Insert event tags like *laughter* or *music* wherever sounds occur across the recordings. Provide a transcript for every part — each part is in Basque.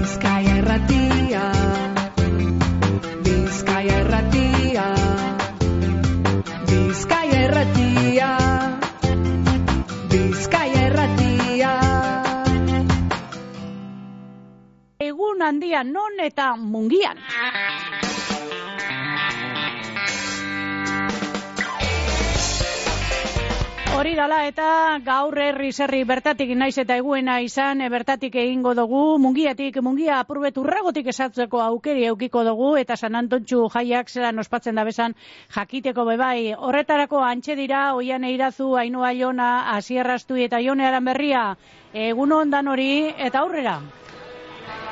Bizkaia erratia. Bizkaia erratia. Bizkaia erratia. Bizkaia erratia. Egun handia non eta mungian. Hori dala eta gaur herri zerri bertatik naiz eta eguena izan, e, bertatik egingo dugu, mungiatik, mungia apurbet urragotik esatzeko aukeri eukiko dugu, eta San Antontxu jaiak zelan ospatzen da bezan jakiteko bebai. Horretarako antxe dira, oian eirazu, ainua jona, asierraztu eta jone berria, egun ondan hori, eta aurrera.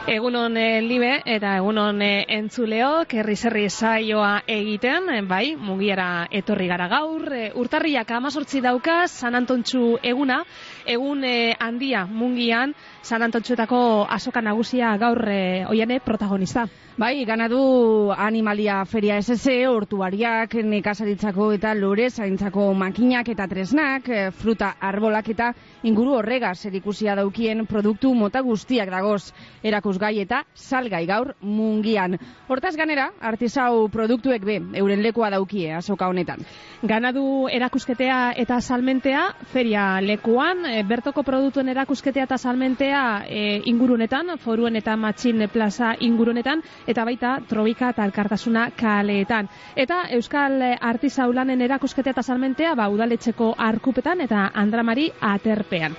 Egunon e, libe eta egunon e, entzuleok herri saioa egiten, e, bai, mugiara etorri gara gaur, e, urtarriak amazortzi dauka, San Antontxu eguna, egun e, handia mungian, San Antontxuetako azoka nagusia gaur e, oiane protagonista. Bai, ganadu animalia feria SS, hortuariak, nekazaritzako eta lore zaintzako makinak eta tresnak, eh, fruta arbolak eta inguru horrega zerikusia daukien produktu mota guztiak dagoz erakusgai eta salgai gaur mungian. Hortaz ganera, artisau produktuek be, euren lekoa daukie azoka honetan. Ganadu erakusketea eta salmentea, feria lekuan, e, bertoko produktuen erakusketea eta salmentea e, ingurunetan, foruen eta matxin plaza ingurunetan, eta baita trobika eta elkartasuna kaleetan. Eta Euskal Artizaulanen erakusketa eta salmentea ba, udaletxeko arkupetan eta andramari aterpean.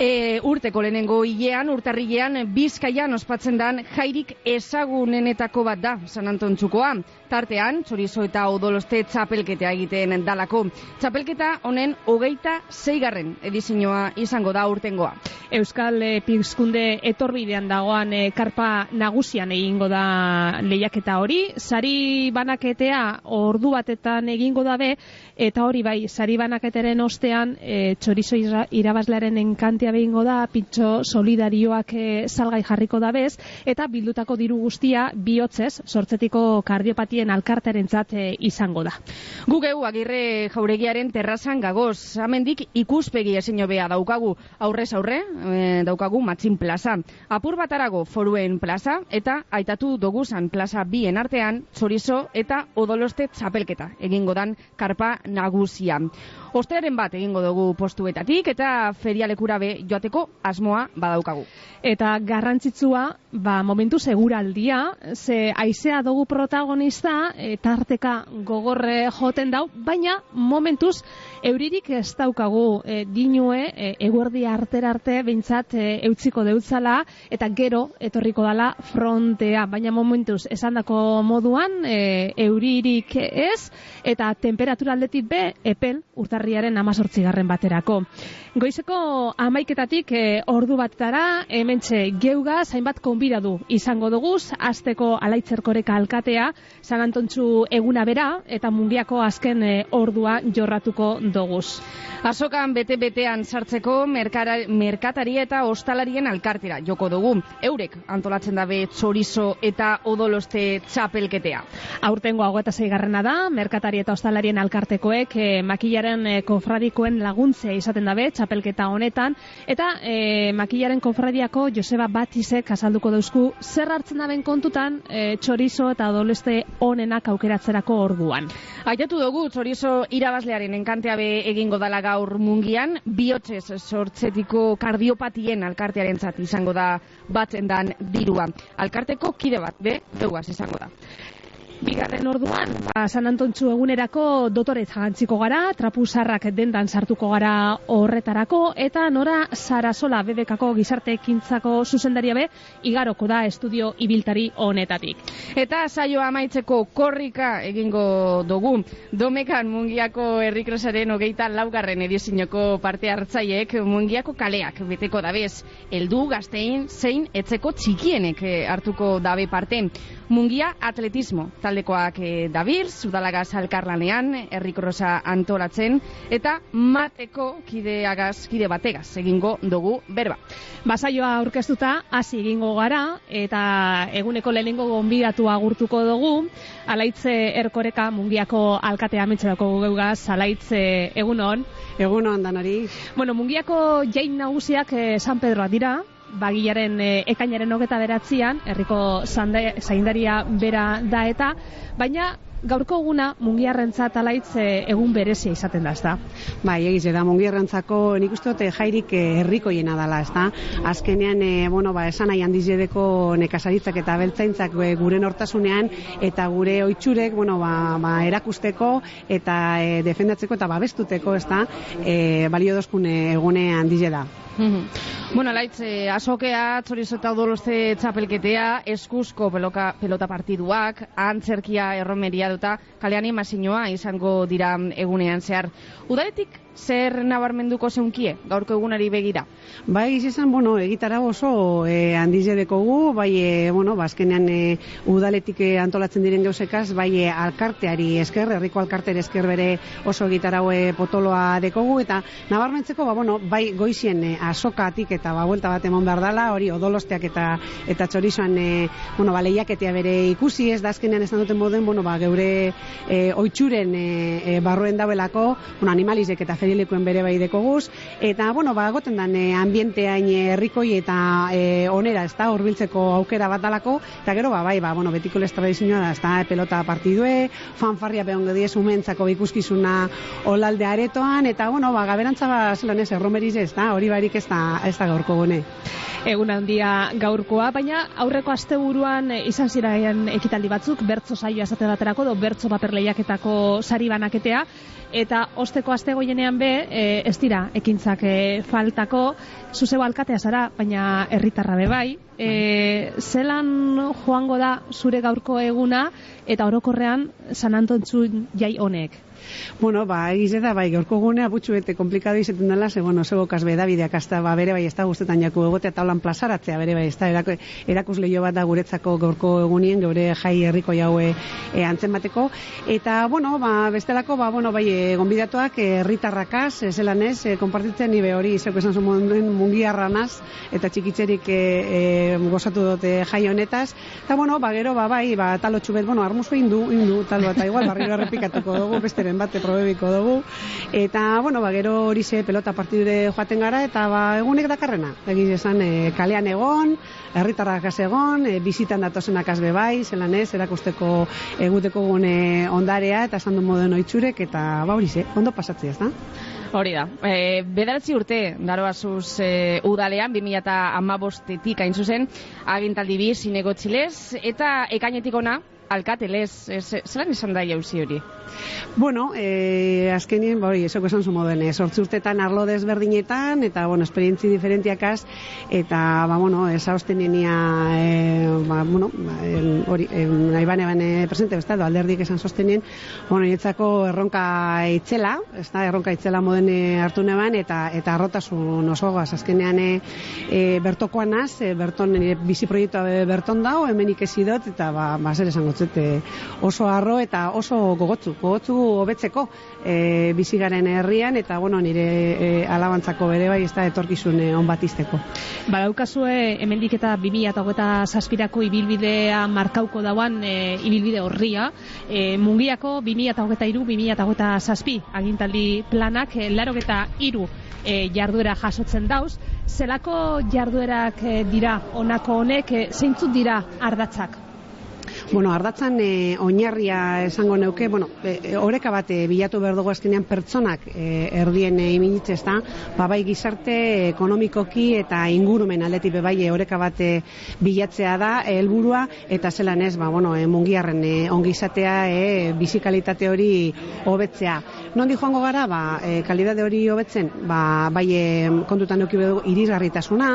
E, urteko lehenengo hilean, urtarrilean, bizkaian ospatzen dan jairik ezagunenetako bat da, San Anton txukoa. Tartean, txorizo eta odoloste txapelketea egiten dalako. Txapelketa honen hogeita zeigarren edizinoa izango da urtengoa. Euskal e, Pizkunde etorbidean dagoan e, karpa nagusian egingo da lehiaketa hori. Sari banaketea ordu batetan egingo dabe, eta hori bai, sari banaketeren ostean e, txorizo irabazlearen enkantia behingo da, pintxo solidarioak e, salgai jarriko da bez, eta bildutako diru guztia bihotzez, sortzetiko kardiopatien alkartaren zate izango da. Gugeu agirre jauregiaren terrazan gagoz, amendik ikuspegi ezin bea daukagu, aurrez aurre, e, daukagu matzin plaza. Apur batarago foruen plaza, eta aitatu doguzan plaza bien artean, txorizo eta odoloste txapelketa, egingo dan karpa nagusia. Ostearen bat egingo dugu postuetatik eta ferialekura be joateko asmoa badaukagu. Eta garrantzitsua, ba, momentu seguraldia, ze aizea dugu protagonista, e, tarteka gogorre joten dau, baina momentuz Euririk ez daukagu e, dinue e, eguerdi arter arte behintzat e, eutziko deutzala eta gero etorriko dala frontea. Baina momentuz esandako moduan e, euririk ez eta temperatura aldetik be epel urtarriaren amazortzigarren baterako. Goizeko amaiketatik e, ordu batara hementxe geuga zainbat konbidadu izango duguz, azteko alaitzerkoreka alkatea, San Antontxu eguna bera eta mungiako azken e, ordua jorratuko doguz. Azokan bete-betean sartzeko merkara, merkatari eta ostalarien alkartera joko dugu. Eurek antolatzen dabe txorizo eta odoloste txapelketea. Aurtengo hau eta zeigarrena da, merkatari eta ostalarien alkartekoek e, makillaren e, konfradikoen laguntzea izaten dabe txapelketa honetan, eta e, makillaren konfradiako Joseba Batizek azalduko dauzku zer hartzen daben kontutan e, txorizo eta odoloste onenak aukeratzerako orduan. Aitatu dugu txorizo irabazlearen enkantea be egingo dala gaur mungian, bihotzez sortzetiko kardiopatien alkartearen izango da batzen dan dirua. Alkarteko kide bat, be, beugaz izango da. Bigarren orduan, ba, San Antontxu egunerako dotore zagantziko gara, trapuzarrak dendan sartuko gara horretarako, eta nora Sarasola bebekako gizarte ekintzako zuzendaria be, igaroko da estudio ibiltari honetatik. Eta saioa amaitzeko korrika egingo dugu. Domekan mungiako errikrosaren hogeita laugarren edizinoko parte hartzaiek mungiako kaleak beteko dabez. Eldu gaztein zein etzeko txikienek eh, hartuko dabe parte. Mungia atletismo taldekoak e, dabir, zudalagaz alkarlanean, errikrosa antolatzen, eta mateko kideagaz, kide bategaz, egingo dugu berba. Basaioa aurkeztuta hasi egingo gara, eta eguneko lehenengo gonbidatu agurtuko dugu, alaitze erkoreka mungiako alkatea ametxerako geugaz, alaitze egunon. Egunon, danari. Bueno, mungiako jain nagusiak eh, San Pedroa dira, bagilaren e, ekainaren hogeta beratzian, herriko zaindaria bera da eta, baina gaurko eguna mungiarrentzat alaitz e, egun berezia izaten da, ezta? Bai, egiz, da mungierrantzako nik uste dute jairik eh, herrikoiena dela, ez da? Azkenean, e, bueno, ba, esan nahi handiz jedeko nekazaritzak eta beltzaintzak gure nortasunean eta gure oitxurek, bueno, ba, ba, erakusteko eta e, defendatzeko eta babestuteko, ez da? E, balio dozkun egune handiz da. Bueno, laitz, eh, azokea, txorizo eta odoloste txapelketea, eskuzko peloka, pelota partiduak, antzerkia erromeria duta, kalean imazinoa izango dira egunean zehar. Udaletik zer nabarmenduko zeunkie, gaurko egunari begira? Bai, izan, bueno, egitara oso e, handiz gu, bai, e, bueno, bazkenean e, udaletik e, antolatzen diren gauzekaz, bai, e, alkarteari esker, herriko alkarteari esker bere oso egitara e, potoloa dekogu, eta nabarmentzeko, ba, bueno, bai, goizien e, asokatik eta ba, buelta bat emon behar dela, hori odolosteak eta eta txorizoan, e, bueno, ba, lehiaketea bere ikusi ez, da azkenean esan duten moden, bueno, ba, geure e, oitxuren e, e, barruen dauelako, bueno, animalizek eta ferilekuen bere bai dekoguz, eta, bueno, ba, goten dan e, ambienteain herrikoi eta e, onera, ez da, urbiltzeko aukera bat dalako, eta gero, ba, bai, ba, bueno, betiko les tradizioa da, ez da, pelota partidue, fanfarria behon gediez umentzako ikuskizuna olalde aretoan, eta, bueno, ba, gaberantza ba, zelan ez, erromeriz ez da, hori barik ez da, ez da gaurko gune. Egun handia gaurkoa, baina aurreko asteburuan izan ziraen ekitaldi batzuk, bertzo saioa esate baterako, do bertzo paper lehiaketako sari banaketea, eta osteko aste goienean be, e, ez dira, ekintzak e, faltako, zuzeu alkatea zara, baina herritarra be bai, e, zelan joango da zure gaurko eguna, eta orokorrean San Antontzun jai honek. Bueno, ba, egiz da, bai, gaurko gunea butxu bete komplikado izaten dela, ze, bueno, zego kasbe Davideak azta, ba, bere bai, ez da guztetan jaku egotea taulan plazaratzea, bere bai, ez da, erako, erakus lehio bat da guretzako gaurko egunien, geure jai herriko jaue e, antzen bateko, eta, bueno, ba, bestelako, ba, bueno, bai, e, gonbidatuak, herritarrakaz, e, zelan ez, e, konpartitzen nibe hori, zeko esan zuen mungiarranaz, eta txikitzerik e, e, gozatu dute jai honetaz, eta, bueno, ba, gero, ba, bai, ba, talo txubet, bueno, armuzu indu, indu, talo, eta igual, barriro errepikatuko dugu, besteren bate probebiko dugu, eta, bueno, ba, gero hori ze pelota partidure joaten gara, eta, ba, egunek dakarrena, egiz esan, e, kalean egon, herritarrak egon, e, bizitan datozenak azbe bai, zelan ez, erakusteko eguteko gune ondarea, eta esan du moden oitxurek, eta, ba, hori ze, ondo pasatzea, ez da? Hori da. E, bederatzi urte, daro azuz e, udalean, 2008-etik hain zuzen, agintaldi bi, zinegotxilez, eta ekainetik ona, alkatelez, ez- zelan izan da jauzi hori? Bueno, eh, azkenien, hori, esoko esan zu moden, eh, sortzi urtetan arlo desberdinetan, eta, bueno, esperientzi diferentiakaz, eta, ba, bueno, esa ostenenia, eh, ba, bueno, ba, hori, eh, nahi bane bane presente, ez da, edo alderdik esan sostenien, bueno, nietzako erronka itzela, ez da, erronka itzela moden hartu neban, eta, eta arrotasun oso azkenean, eh, eh, bertokoan az, eh, berton, nire bizi proiektua be- berton dau, hemenik ezidot, eta, ba, ba, zer esango zut, eh, oso arro eta oso gogotzu, gogotzu hobetzeko e, bizigaren herrian eta bueno, nire e, alabantzako bere bai ez da etorkizun e, on bat izteko. Badaukazue hemendik eta 2008 zazpirako ibilbidea markauko dauan e, ibilbide horria. E, mungiako 2008-2008 zazpi agintaldi planak e, laro eta iru e, jarduera jasotzen dauz. Zelako jarduerak e, dira honako honek, e, zeintzut dira ardatzak? Bueno, ardatzan e, oinarria esango neuke, bueno, e, oreka bat e, bilatu behar dugu azkenean pertsonak e, erdien e, iminitze ez da, ba, bai gizarte ekonomikoki eta ingurumen aldetik be bai e, oreka bat e, bilatzea da helburua eta zelan ez, ba, bueno, e, mungiarren e, ongi izatea, e, bizikalitate hori hobetzea. Nondi joango gara, ba, e, kalidade hori hobetzen, ba, bai e, kontutan neuki behar dugu irisgarritasuna,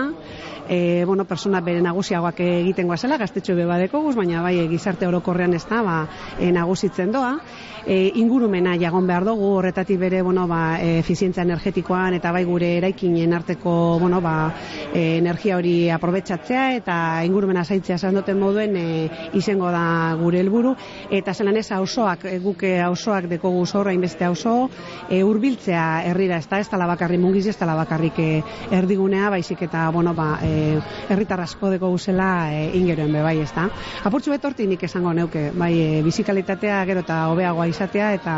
e, bueno, persona bere nagusiagoak egiten goazela, gaztetxo be badeko guz, baina bai e, gizarte orokorrean ez da, ba, e, nagusitzen doa. E, ingurumena jagon behar dugu, horretatik bere, bueno, ba, e, efizientzia energetikoan eta bai gure eraikinen arteko, bueno, ba, e, energia hori aprobetsatzea eta ingurumena zaitzea esan duten moduen e, izango da gure helburu. Eta zelan ez auzoak, e, guke auzoak dekogu zorra inbeste auzo, e, urbiltzea herrira, ez da, ez dala bakarrik mungiz, ez dala bakarrik e, erdigunea, baizik eta, bueno, ba, e, herritar asko deko guzela e, ingeroen be bai, ez da. Apurtxu betorti nik esango neuke, bai, e, bizikalitatea gero eta hobeagoa izatea eta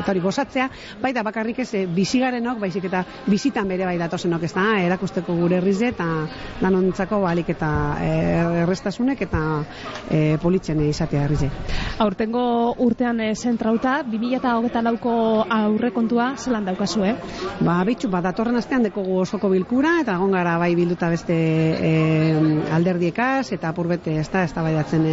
eta hori gozatzea, bai da bakarrik ez e, bizigarenok, baizik eta bizitan bere bai datozenok ez da, erakusteko gure herrize eta danontzako balik eta e, errestasunek eta e, politzen izatea herrize. Aurtengo urtean e, zentrauta, 2008 lauko aurrekontua zelan daukazu, eh? Ba, bitxu, ba, datorren astean dekogu osoko bilkura, eta egon gara bai bilduta beste e, alderdiekaz, eta apurbete ez da, ez da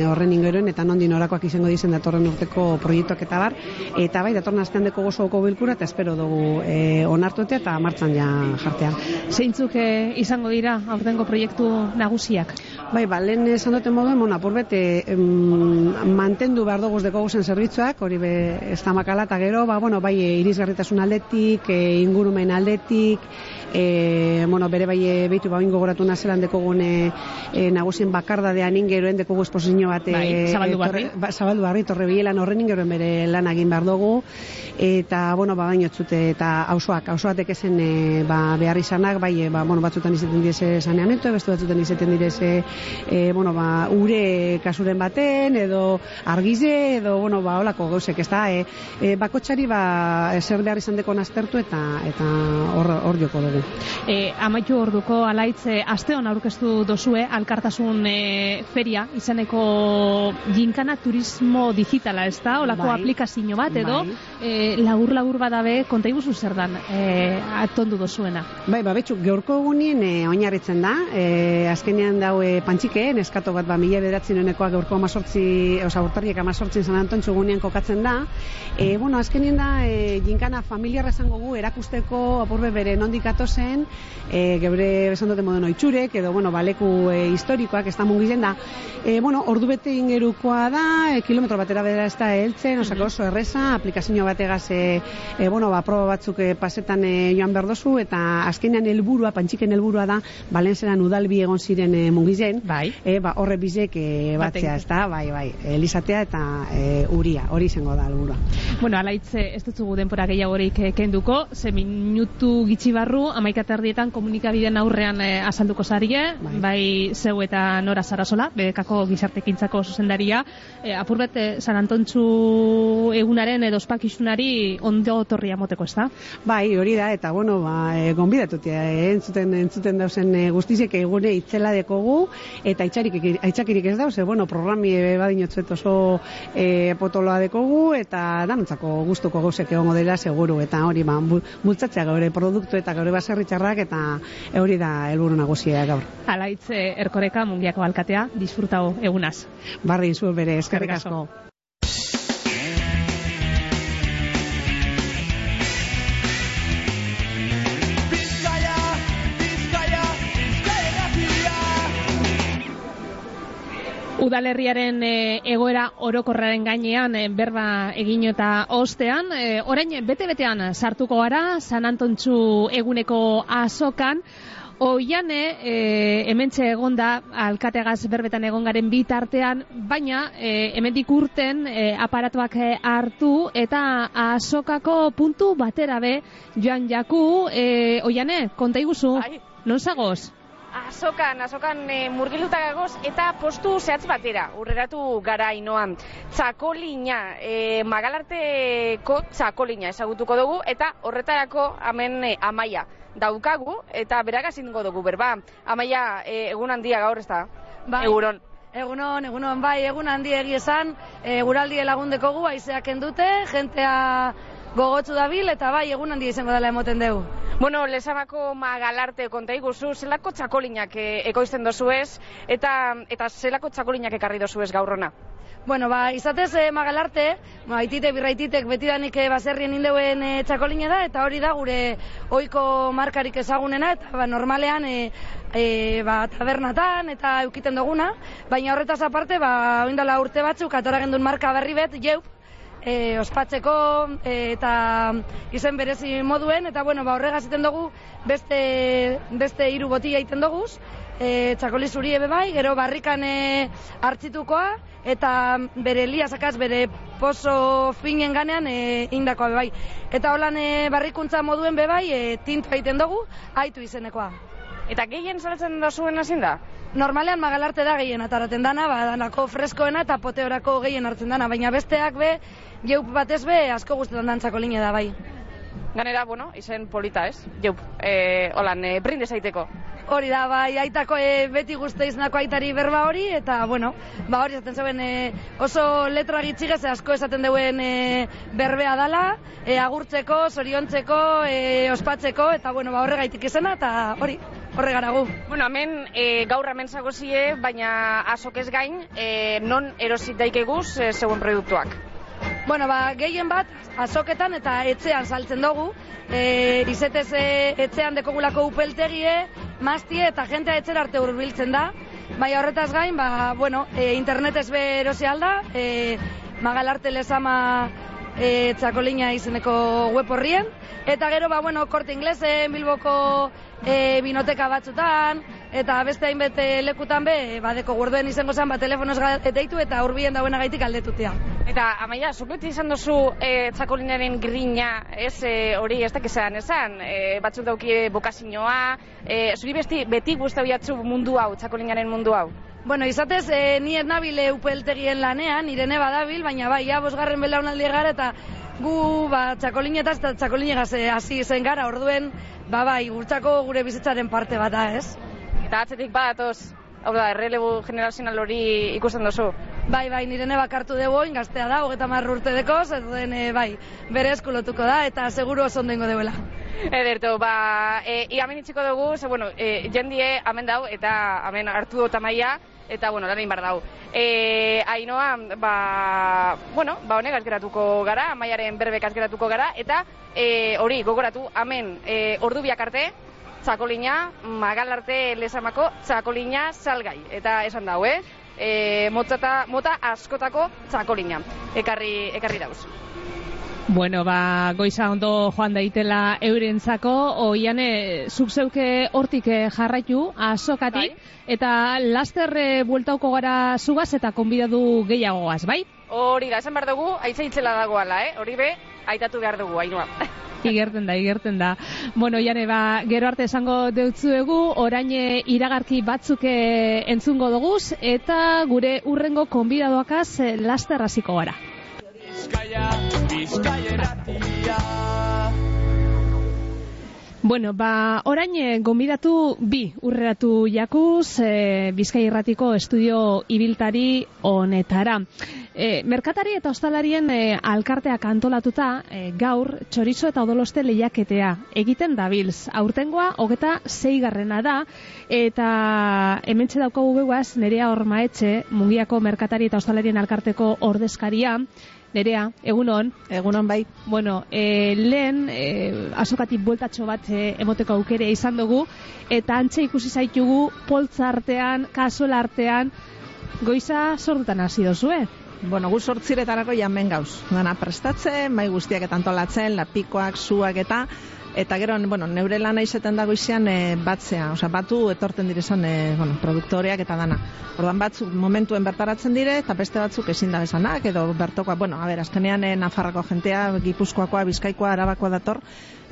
horren ingoren, eta nondin orakoak izango dizen datorren urteko proiektuak eta bar, eta bai, datorren astean dekogu osoko bilkura, eta espero dugu e, onartuetea eta martzan ja jartea. Zeintzuk e, izango dira aurtengo proiektu nagusiak? Bai, ba, lehen esan duten modu, mon, apurbete em, mantendu behar dugu dekogu zen zerbitzuak, hori be, ez da makala, eta gero, ba, bueno, bai, irisgarritasun aldetik, e, ingurumen aldetik, e, bueno, bere bai e, behitu ba, gogoratu nazelan dekogun e, e, nagusien bakardadean ingeroen dekogu esposizio bat e, Bai, zabaldu barri. torre, ba, zabaldu barri, horren ingeroen bere lan egin behar dugu eta, bueno, ba, baino txute eta hausoak, hausoatek ezen e, ba, behar izanak, bai, e, ba, bueno, batzutan izaten direze saneamentu, beste batzutan izaten direze e, bueno, ba, ure kasuren baten, edo argize, edo, bueno, ba, holako gauzek, ez da, e, e, bakotxari, ba, zer behar izan deko naztertu eta eta hor, hor joko dugu. E, amaitu orduko alaitz e, asteon aurkeztu dozue alkartasun e, feria izeneko ginkana turismo digitala ez da, olako Bai. aplikazio bat edo Bai. e, lagur lagur badabe konta iguzu zer dan e, atondu dozuena. Bai, ba, betxu, gaurko egunien e, oinarritzen da, e, azkenean dau e, pantxike, neskato bat, ba, mila bederatzi nonekoa gaurko amazortzi, oza, urtarriek amazortzin San Antontxo egunean kokatzen da. E, bueno, azkenean da, e, jinkana familiarra esango gu, erakusteko apurbe bere nondik atozen, e, geure esan dute moden oitxurek, edo, bueno, baleku e, historikoak, ez da mungizen da. E, bueno, ordu bete ingerukoa da, e, kilometro batera bedera ez da heltzen, osako oso erreza, aplikazio bategaz, e, e, bueno, ba, proba batzuk e, pasetan e, joan behar dozu, eta azkenean helburua, pantxiken helburua da, balenzeran udalbi egon ziren e, mungizen, Bai. e, ba, horre bizek e, batzea, ez da, bai, bai, elizatea eta e, uria, hori izango da helburua. Bueno, alaitz e, ez dutzugu denpora gehiagorik kenduko, ze minutu gitxi barru, amaika terdietan komunikabideen aurrean e, azalduko zarie, bai. Bai. zeu eta nora zarasola, bekako gizartekintzako zuzendaria, e, apurbet e, San Antontxu egunaren edo ospakizunari ondo torria moteko, ez da? Bai, hori da, eta bueno, ba, e, gonbidatutia, e, entzuten, entzuten dauzen e, guztizek egune itzela dekogu, eta itxarik, aitzakirik ez dauz, e, bueno, programi e, badinotzuet oso e, potoloa dekogu, eta danontzako gustuko gauzek egongo dela seguru, eta hori, ba, bu- bultzatzea gaure produktu eta gaure baserritxarrak, eta e, hori da helburu nagusia gaur. Alaitz e, erkoreka mungiako alkatea, disfrutao egunaz. Barri zu bere, Eskerrik asko. Udalerriaren e, egoera orokorraren gainean e, berba egin eta ostean, e, orain bete-betean sartuko gara San Antontxu eguneko azokan, Oiane, e, hementxe egonda, alkategaz berbetan egon garen bitartean, baina e, hemendik urten e, aparatuak e, hartu eta azokako puntu batera be joan jaku, e, Oiane, konta iguzu, non zagoz? Azokan, azokan e, murgiluta gagoz eta postu zehatz batera, urreratu gara inoan. Txakolina, e, magalarteko txakolina ezagutuko dugu eta horretarako hemen e, amaia daukagu eta berak zingo dugu berba. Amaia, e, egun handia gaur ez da? Bai. Eguron. Egunon, egunon, bai, egun handi egi esan, e, guraldi lagundeko gu, aizeak endute, jentea gogotsu dabil, eta bai, egun handi izango dela emoten dugu. Bueno, lesamako magalarte konta iguzu, zelako txakolinak e, ekoizten dozuez eta, eta zelako txakolinak ekarri dozuez gaurrona? Bueno, ba, izatez e, magalarte, ba, aitite, birraititek betidanik e, baserrien indeuen e, txakolina da, eta hori da gure ohiko markarik ezagunena, eta ba, normalean e, e, ba, tabernatan eta eukiten duguna, baina horretaz aparte, ba, oindala urte batzuk, atora gendun marka berri bet, jeup, e, ospatzeko e, eta izen berezi moduen, eta bueno, ba, horregaz iten dugu beste, beste hiru botila egiten doguz, e, txakoli zuri ebe bai, gero barrikan hartzitukoa, eta bere lia sakaz, bere pozo finen ganean e, indakoa be bai. Eta holan e, barrikuntza moduen be bai, e, tinto egiten dugu, aitu izenekoa. Eta gehien salatzen dozuen ezin da? normalean magalarte da gehien ataraten dana, ba, danako freskoena eta poteorako gehien hartzen dana, baina besteak be, jeup batez be, asko guztetan dantzako line da bai. Ganera, bueno, izen polita, ez? Jeup, e, holan, e, brinde zaiteko. Hori da, bai, aitako e, beti guzti iznako aitari berba hori, eta, bueno, ba hori esaten zeuen e, oso letra gitxigez asko esaten duen e, berbea dala, e, agurtzeko, zoriontzeko, e, ospatzeko, eta, bueno, ba horregaitik izena, eta hori, horre gara gu. Bueno, hemen e, gaur hemen zagozie, baina azok ez gain, e, non erosit daikeguz e, zeuen produktuak. Bueno, ba, gehien bat, azoketan eta etxean saltzen dugu. E, izetez e, etxean dekogulako upeltegie, maztie eta jentea etxera arte hurbiltzen da. Baina horretaz gain, ba, bueno, e, internetez be erosi alda, e, magalarte lezama e, txakolina izeneko web horrien. Eta gero, ba, bueno, korte inglesen, bilboko e, binoteka batzutan, eta beste hainbete lekutan be, badeko gurduen izango zen, ba, telefonoz deitu eta hurbien dagoena gaitik aldetutea. Eta, amaia, zuk beti izan duzu e, txakolinaren grina, ez, e, hori ez dakizan esan, e, batzuk daukie bokazinoa, e, zuri besti, beti guztau jatzu mundu hau, txakolinaren mundu hau. Bueno, izatez, e, ni ez nabile upeltegien lanean, nirene badabil, baina bai, ja, bosgarren belaunaldi gara eta gu, ba, txakolinetaz eta txakolinegaz e, hasi zen gara, orduen, ba, bai, gurtzako gure bizitzaren parte bat da, ez? Eta atzetik badatoz, hau da, errelebu generazional hori ikusten duzu. Bai, bai, nirene bakartu dugu, oin gaztea da, hogeta marru urte dekoz, ez den, e, bai, bere eskulotuko da, eta seguru oso ondo ingo deuela. Ederto, ba, e, ia hemen itxiko dugu, ze, bueno, e, jendie hemen dau, eta hemen hartu dut amaia, eta, bueno, lan behar dau. E, Ainoa, ba, bueno, ba, honek azgeratuko gara, amaiaren berbek azgeratuko gara, eta e, hori, gogoratu, hemen, e, ordu biak arte, txakolina, magal arte lesamako txakolina salgai. Eta esan dau, eh? E, motata, mota askotako txakolina. Ekarri, ekarri dauz. Bueno, ba, goiza ondo joan daitela eurentzako, oiane, zuk zeuke hortik eh, jarraitu, azokatik, Bai. eta laster eh, bueltauko gara zugaz eta konbidatu gehiagoaz, bai? Hori da, esan behar dugu, aitza itzela dagoala, eh? Hori be, aitatu behar dugu, hainua. *laughs* Igerten da, igerten da. Bueno, jane, ba, gero arte esango deutzuegu, orain eh, iragarki batzuk entzungo doguz, eta gure urrengo konbidadoakaz laster hasiko gara. Bizkaia, irratia. Bueno, ba, orain eh, gonbidatu bi urreratu jakuz e, Bizkai Irratiko estudio ibiltari honetara. E, merkatari eta ostalarien e, alkarteak antolatuta e, gaur txorizo eta odoloste lehiaketea egiten dabilz. Aurtengoa hogeta zeigarrena da eta hementxe daukagu beguaz nerea ormaetxe mungiako merkatari eta ostalarien alkarteko ordezkaria. Nerea, egunon. Egunon bai. Bueno, e, lehen e, azokatik bueltatxo bat e, emoteko aukere izan dugu, eta antxe ikusi zaitugu poltza artean, kasuela artean, goiza sordutan hasi dozue. Bueno, gu sortziretarako jamen gauz. Dana prestatzen, mai guztiak eta antolatzen, lapikoak, zuak eta eta gero, bueno, neure lana izeten dago izean e, batzea, osea, batu etorten direzan, e, bueno, produktoreak eta dana. Ordan batzuk momentuen bertaratzen dire, eta beste batzuk ezin da besanak, edo bertokoa, bueno, a ber, azkenean e, Nafarrako jentea, Gipuzkoakoa, Bizkaikoa, Arabakoa dator,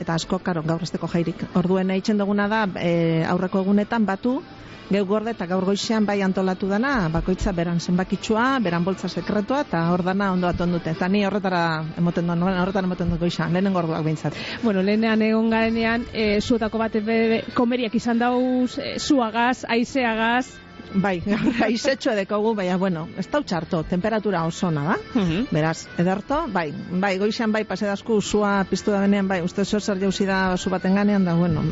eta asko, karo, gaur esteko jairik. Orduen eitzen duguna da, e, aurreko egunetan batu, Geu gorde eta gaur goizean bai antolatu dana, bakoitza beran zenbakitsua, beran boltza sekretua eta hor dana ondo aton dute. Eta ni horretara emoten duen, horretan emoten dut goizean, lehenengo orduak behintzat. Bueno, lehenean egon garenean, e, zuetako bat komeriak izan dauz, e, zuagaz, aizeagaz, Bai, *laughs* aizetxo edekogu, baina, bueno, ez da txarto, temperatura oso da. Mhm. Beraz, ederto, bai, bai, goizean bai, pasedazku zua piztu da benean, bai, uste zo zer jauzi da zu baten ganean, da, bueno,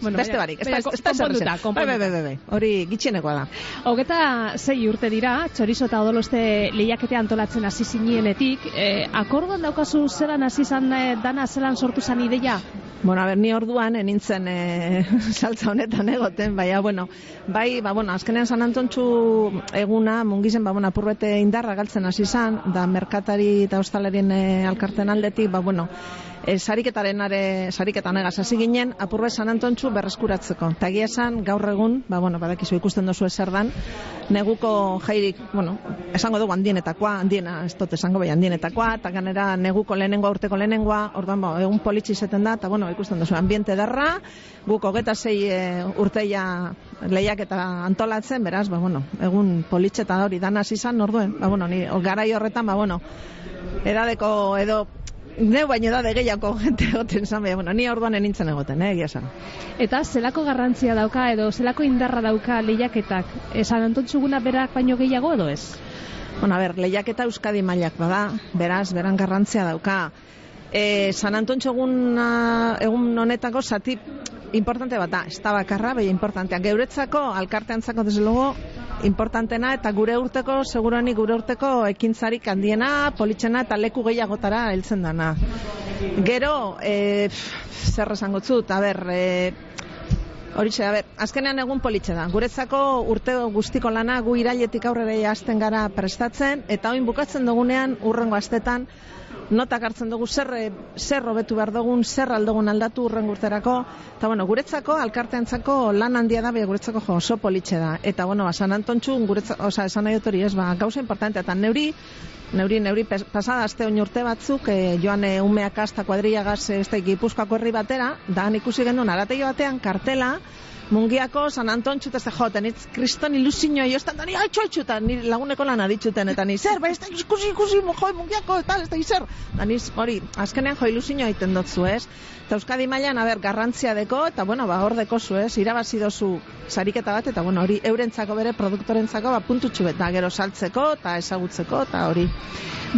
Bueno, *clears throat* beste baina- barik, ez da, ez da. Bai, bai, bai, bai, hori gitxienekoa da. Hogeta zei urte dira, txorizo eta odoloste lehiakete antolatzen hasi zinienetik, e, akordon daukazu zelan hasi zan, e, dana zelan sortu zan ideia? Bueno, a ber, ni orduan eh, nintzen e, *laughs* saltza honetan egoten, baina, bueno, bai, ba, bueno, azkenean San Antontxu eguna, mungizen, ba, bueno, apurbete indarra galtzen hasi zan, da merkatari eta ostalarien e, alkarten aldetik, ba, bueno, e, sariketaren are, sariketan egaz hasi ginen, apurbe San Antontxu berreskuratzeko. Eta egia esan, gaur egun, ba, bueno, badakizu ikusten dozu ezer dan, neguko jairik, bueno, esango dugu handienetakoa, handiena, ez dut esango bai handienetakoa, eta ganera neguko lehenengoa, urteko lehenengoa, orduan, bo, egun politxi izeten da, eta bueno, ikusten duzu, ambiente darra, guk hogeta zei e, urteia lehiak eta antolatzen, beraz, ba, bueno, egun politxe eta hori danaz izan, orduen, ba, bueno, ni, garai horretan, ba, bueno, edadeko edo Neu baino da de gehiago *laughs* gente egoten zan, bueno, ni orduan enintzen egoten, eh, egia. Eta zelako garrantzia dauka edo zelako indarra dauka lehiaketak? Esan antontzuguna berak baino gehiago edo ez? Bueno, a ber, lehiaketa Euskadi mailak bada, beraz, beran garrantzia dauka. E, San Antontxo egun, egun honetako zati importante bat da, ez da bakarra, behi importantea. Geuretzako, alkarteantzako, desde luego, importantena eta gure urteko, seguruanik gure urteko ekintzarik handiena, politxena eta leku gehiagotara heltzen dana. Gero, e, zer esango zut, a ber, e, Horixe, a ber, azkenean egun politxe da. Guretzako urte guztiko lana gu irailetik aurrera hasten gara prestatzen eta oin bukatzen dugunean urrengo astetan notak hartzen dugu zer eh, zer hobetu behar dugun, zer aldogun aldatu urrengo urterako. Eta bueno, guretzako alkarteantzako lan handia da, guretzako jo oso politxe da. Eta bueno, ba, San Antontxu guretzako, osea, esan nahi dut hori, ez ba, gauza importante eta neuri Neuri, neuri, pasada aste oin urte batzuk, e, joan e, umeak asta kuadriagaz ez da gipuzkoako herri batera, da ikusi gendun arategi batean kartela, Mungiako San Antontxu eta joten, itz kriston ilusinioa jostan, da ni haitxo, eta ni laguneko lana ditxuten, eta ni zer, ba, ez da ikusi ikusi, jo, mungiako, eta ez da zer. Da ni, hori, azkenean jo ilusinioa egiten dotzu, ez? Eta Euskadi mailan, a ber, garrantzia deko, eta bueno, ba, hor deko zu, ez? Irabazi dozu sariketa bat, eta bueno, hori eurentzako bere produktorentzako, ba, puntutxu bet, da, gero saltzeko, eta ezagutzeko, eta hori.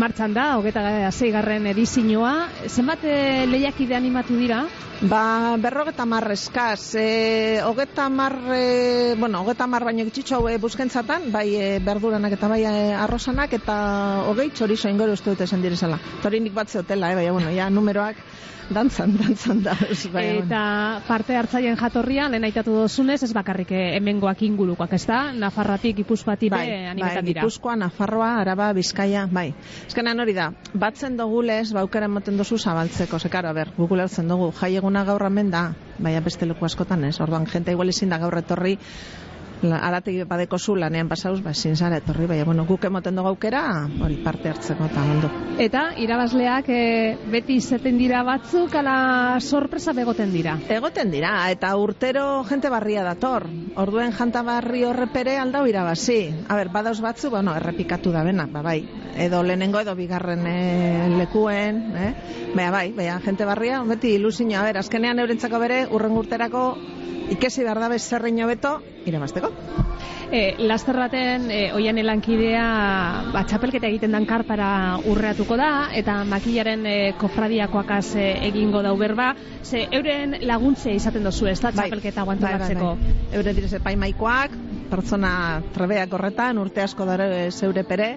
Martxan da, hogeta zeigarren edizioa. Zenbat eh, lehiakide animatu dira? Ba, berrogeta mar eskaz, e, hogeta mar, e, bueno, hogeta mar baino gitxitxo hau e, buskentzatan, bai e, berduranak eta bai e, arrosanak, eta hogei txorizo ingoro uste dute esan direzala. Eta hori nik bat zeotela, e, bai, bueno, ja, numeroak dantzan, dantzan da. *laughs* bai. Eta parte hartzaien jatorrian, lehen aitatu dozunez, ez bakarrik eh, hemengoak ingurukoak, ez da? Nafarratik, Ipuzpati be animetan dira. Gipuzkoa, Nafarroa, Araba, Bizkaia, bai. Ezkenan hori da, batzen dugu lez, baukera ematen dozu zabaltzeko, ze karo, a ber, guk ulertzen dugu, jai eguna gaur hemen da, baina beste leku askotan ez, orduan jente igual ezin da gaur etorri, la, arategi badeko zu lanean pasauz, ba, ezin zara etorri, baina, bueno, guk emoten dugu aukera, hori parte hartzeko eta ondo. Eta irabazleak eh, beti izaten dira batzuk, ala sorpresa begoten dira. Egoten dira, eta urtero jente barria dator. Orduen janta barri horrepere aldau irabazi. A ber, badauz batzu, bueno, errepikatu da bena, ba, bai. Edo lehenengo edo bigarren e, lekuen, eh? Baina bai, baina jente barria, beti ilusinio, a ber, azkenean eurentzako bere, urren urterako ikesi behar dabe zerreino beto, irabazteko. E, laster baten, e, oian elankidea, ba, txapelketa egiten dan karpara urreatuko da, eta makilaren e, kofradiakoakaz e, egingo dau berba, ze euren laguntzea izaten dozu, ez da, txapelketa guantolatzeko. Bai, bai, bai. Euren direz epaimaikoak, pertsona trebeak horretan, urte asko dara zeure pere,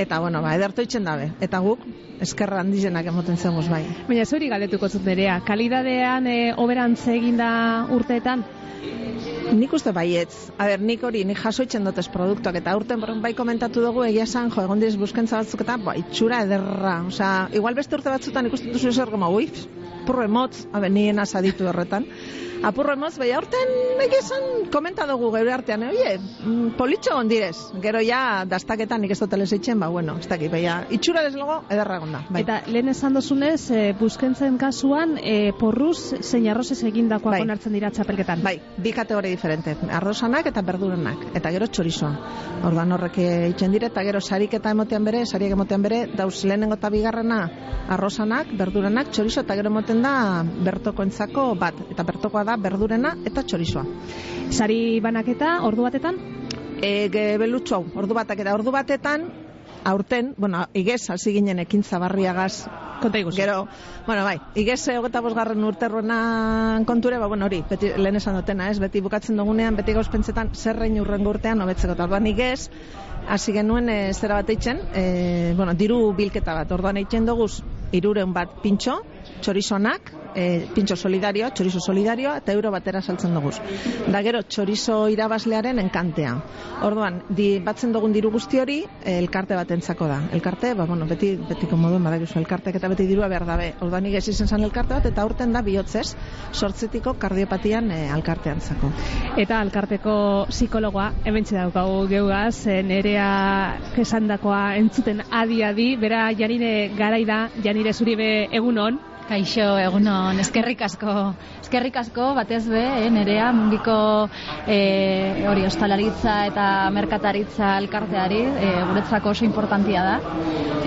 eta bueno, ba, ederto itxen dabe. Eta guk, eskerra handizenak emoten zeguz bai. Baina zuri galetuko zut nerea, kalidadean e, oberantze eginda urteetan? Nik uste baietz. A ber, nik hori, nik jasoitzen dutez produktuak, eta urten borren bai komentatu dugu, egia esan, jo, egon direz buskentza batzuk eta, ba, itxura ederra. Osea, igual beste urte batzutan ikusten duzu zer goma, ui, apurro emotz, a ber, nien asaditu horretan. Apurro emotz, bai, urten, egia esan, komenta dugu geure artean, eh, oie, mm, politxo gondirez. Gero ja, dastaketan nik ez dut eitzen, ba, bueno, ez dakit, bai, itxura deslogo, ederra gonda. Bai. Eta lehen esan dozunez, e, buskentzen kasuan, e, porruz zein arrozez egindakoak Bai. onartzen dira txapelketan. Bai, bi kategori diferente. Arrosanak eta berduranak. Eta gero txorizoa. Ordan horrek eitzen dire, eta gero sariketa emotean bere, sariak emotean bere, dauz lehenengo eta bigarrena arrosanak, berduranak, txorizo, eta gero emoten da bertokoentzako bat. Eta bertokoa da berdurena eta txorizoa. Sari banaketa, ordu batetan? E, belutxo hau, ordu batak eta ordu batetan, aurten, bueno, igez, hasi ginen ekintza barriagaz Konta iguzu. Gero, bueno, bai, igez hogeta bosgarren urterronan konture, ba, bueno, hori, beti, lehen esan dutena, ez, beti bukatzen dugunean, beti gauzpentsetan, zerrein urrengo urtean, hobetzeko, orduan igez, hasi genuen e, zera bat eitzen, e, bueno, diru bilketa bat, orduan eitzen duguz, irureun bat pintxo, txorizonak, e, pintxo solidarioa, txorizo solidarioa, eta euro batera saltzen dugu. Da gero, txorizo irabazlearen enkantea. Orduan, di, batzen dugun diru guzti hori, e, elkarte bat entzako da. Elkarte, ba, bueno, beti, betiko moduen badakizu, elkartek eta beti dirua behar dabe. Orduan, nik izen zan elkarte bat, eta urten da bihotzez, sortzetiko kardiopatian e, alkartean zako. Eta alkarteko psikologoa, hemen daukagu geugaz, nerea kesandakoa entzuten adi-adi, bera janire garaida, janire zuribe egunon, Kaixo, egunon, eskerrik asko, eskerrik asko, batez be, eh, nerea, mundiko eh, hori ostalaritza eta merkataritza elkarteari, eh, guretzako oso importantia da,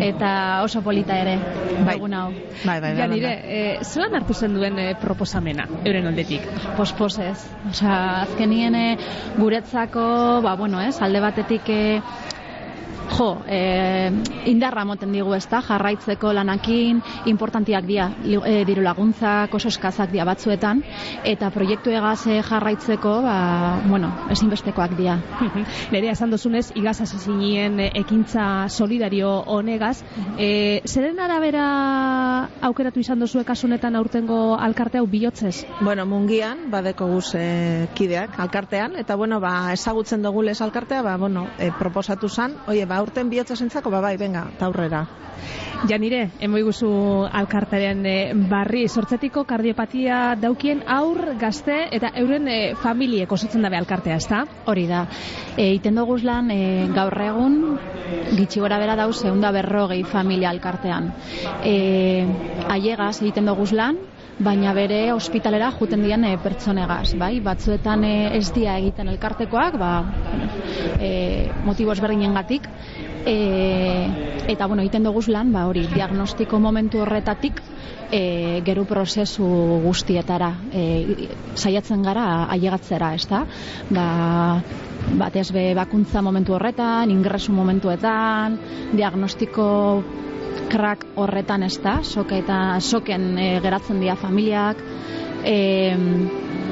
eta oso polita ere, Bai. egun hau. Bai, bai, Ja, nire, e, zelan hartu zen duen e, proposamena, euren aldetik? Posposez, osea, azkenien eh, guretzako, ba, bueno, ez, alde batetik eh, Jo, eh, indarra moten digu ez da, jarraitzeko lanakin, importantiak dira, li- eh, diru laguntzak oso eskazak dira batzuetan, eta proiektu egaz eh, jarraitzeko, ba, bueno, ezinbestekoak dira. *laughs* Nerea esan dozunez, igaz hasi zinien e, ekintza solidario honegaz. E, zeren arabera aukeratu izan dozu kasunetan aurtengo alkarte hau bihotzez? Bueno, mungian, badeko guz e, kideak, alkartean, eta bueno, ba, ezagutzen dugu lez alkartea, ba, bueno, e, proposatu zan, oie, ba, urten bihotza zentzako, ba, bai, venga, taurrera. Janire, emoi guzu alkartaren e, barri sortzetiko kardiopatia daukien aur, gazte eta euren e, familiek osatzen dabe alkartea, ezta? Hori da, e, iten doguz lan e, gaur egun gitxi gora bera dauz eunda berrogei familia alkartean. E, aiegaz egiten doguz lan, baina bere ospitalera juten dian e, pertsonegaz, bai? Batzuetan e, ez dia egiten elkartekoak, ba, e, motibo ezberdinengatik, e, eta bueno, egiten doguz lan, ba, hori, diagnostiko momentu horretatik, e, geru prozesu guztietara e, saiatzen gara ailegatzera, ez da? Ba, batez be bakuntza momentu horretan, ingresu momentuetan, diagnostiko krak horretan ez da, soke eta soken e, geratzen dira familiak, e,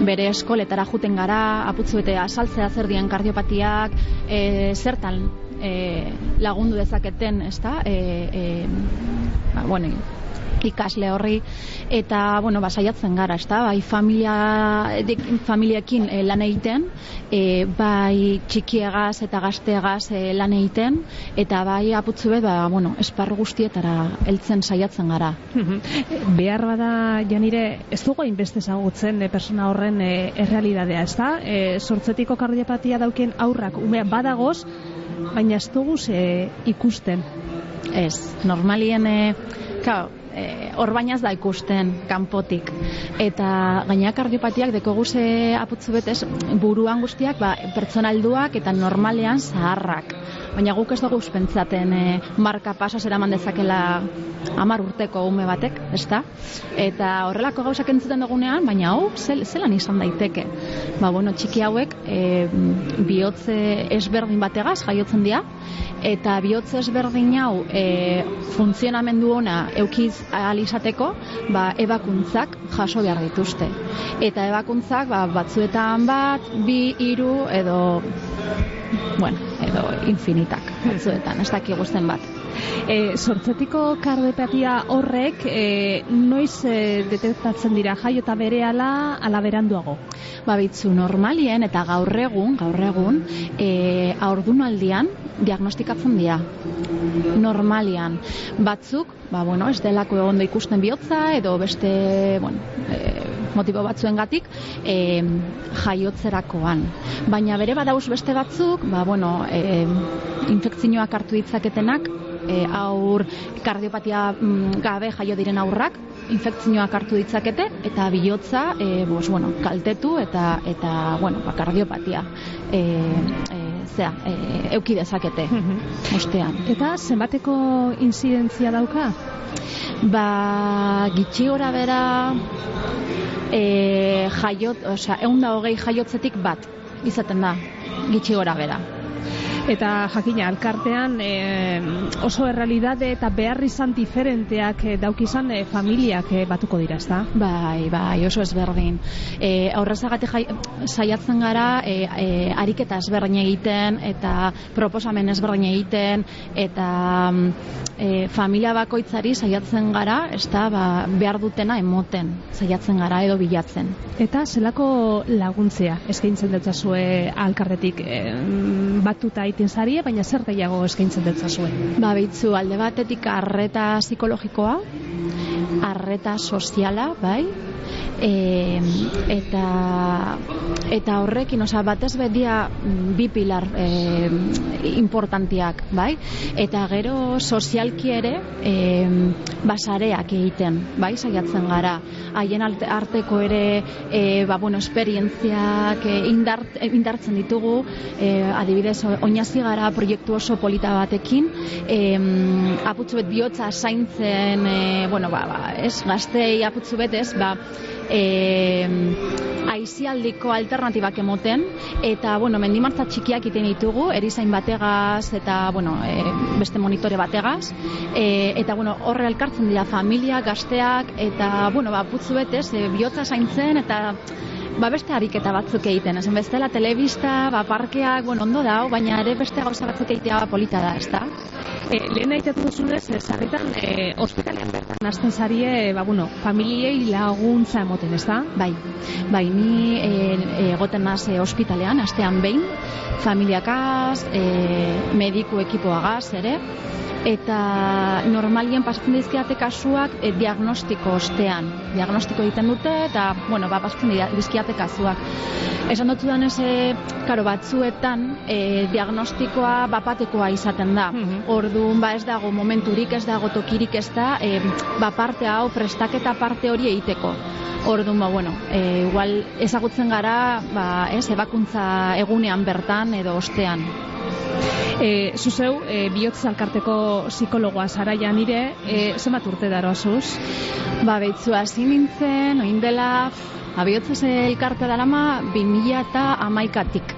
bere eskoletara juten gara, aputzu bete asaltzea zer dien kardiopatiak, e, zertan e, lagundu dezaketen, ez da, e, e, ba, bueno, ikasle horri eta bueno, ba, saiatzen gara, ezta? Bai familia dik- familiekin eh, lan egiten, eh, bai txikiegaz eta gazteegaz eh, lan egiten eta bai aputzu bet, ba, bueno, esparru guztietara heltzen saiatzen gara. Behar bada, janire, ez dugu hainbeste ezagutzen e, persona horren e, errealidadea, ez da? E, sortzetiko kardiopatia daukien aurrak, umea badagoz, baina ez dugu ze ikusten. Ez, normalien, e, kao, e, hor bainaz da ikusten kanpotik. Eta gaina kardiopatiak deko guze aputzu betez, buruan guztiak ba, pertsonalduak eta normalean zaharrak. Baina guk ez dugu pentsaten e, marka pasaz eraman dezakela amar urteko ume batek, ezta? Eta horrelako gauzak entzuten dugunean, baina hau, zel, zelan izan daiteke. Ba, bueno, txiki hauek e, bihotze ezberdin bategaz jaiotzen dira, eta bihotze ezberdin hau e, funtzionamendu ona eukiz ahal izateko, ba, ebakuntzak jaso behar dituzte. Eta ebakuntzak ba, batzuetan bat, bi, hiru edo bueno, edo infinitak batzuetan, ez dakigu zen bat. E, sortzetiko kardiopatia horrek e, noiz e, detektatzen dira jaio eta bere ala, ala beranduago. Ba, bitzu, normalien eta gaur egun, gaur egun, e, aurdunaldian diagnostikatzen dira. Normalian. Batzuk, ba, bueno, ez delako egondo ikusten bihotza, edo beste, bueno, e, motibo batzuengatik e, jaiotzerakoan. Baina bere badauz beste batzuk, ba, bueno, e, infekzioak hartu ditzaketenak, e, aur kardiopatia mm, gabe jaio diren aurrak, infekzioak hartu ditzakete eta bihotza e, bos, bueno, kaltetu eta eta bueno, ba, kardiopatia e, e, zea, e, euki dezakete ostean. Eta zenbateko inzidentzia dauka? Ba, gitxi gora bera e, jaiot, osea, egun da hogei jaiotzetik bat izaten da, gitxi gora bera. Eta jakina, alkartean e, oso errealidade eta behar izan diferenteak e, daukizan e, familiak e, batuko dira, ezta? Bai, bai, oso ezberdin. E, aurrezagate jai, saiatzen gara e, e, ariketa ezberdin egiten eta proposamen ezberdin egiten eta mm, e, familia bakoitzari saiatzen gara, ez da, ba, behar dutena emoten saiatzen gara edo bilatzen. Eta zelako laguntzea eskaintzen dutzazue alkarretik e, batuta egiten zarie, baina zer gehiago eskaintzen dutzazue? Ba, behitzu, alde batetik arreta psikologikoa, arreta soziala, bai, e, eta eta horrekin, osea, batez bedia mm, bi pilar e, importantiak, bai? Eta gero sozialki ere e, basareak egiten, bai? Saiatzen gara. Haien arte- arteko ere e, ba, bueno, esperientziak e, indart, indartzen ditugu, e, adibidez, oinazi gara proiektu oso polita batekin, e, aputzu bet bihotza zaintzen, e, bueno, ba, ba, ez, gaztei aputzu bet, ez, ba, e, aizialdiko alternatibak emoten eta bueno, mendimartza txikiak iten ditugu erizain bategaz eta bueno, e, beste monitore bategaz e, eta bueno, horre elkartzen dira familia, gazteak eta bueno, ba, putzu betez, e, bihotza zaintzen eta ba beste ariketa batzuk egiten, esan bestela telebista, ba parkeak, bueno, ondo dau, baina ere beste gauza batzuk egitea ba, polita da, ezta? E, lehen aitatu duzunez, e, sarritan e, ospitalean bertan hasten zarie, ba, bueno, familiei laguntza emoten, ez da? Bai, bai, ni e, egoten naz e, ospitalean, astean behin, familiakaz, e, mediku ekipoagaz ere, eta normalien pasatzen dizkiate kasuak e, diagnostiko ostean. Diagnostiko egiten dute eta, bueno, ba, pasatzen dizkiate kasuak. Esan dut dudanez, e, karo, batzuetan e, diagnostikoa bapatekoa izaten da. Orduan, ba, ez dago momenturik, ez dago tokirik ez da, e, ba, parte hau, prestaketa parte hori egiteko. Orduan, ba, bueno, e, igual ezagutzen gara, ba, ez, ebakuntza egunean bertan edo ostean. E, zuzeu, e, bihotz alkarteko psikologoa zara ja nire, e, zenbat urte daroazuz? Ba, behitzu hasi nintzen, oin dela, abiotzez elkarte darama, 2000 eta amaikatik.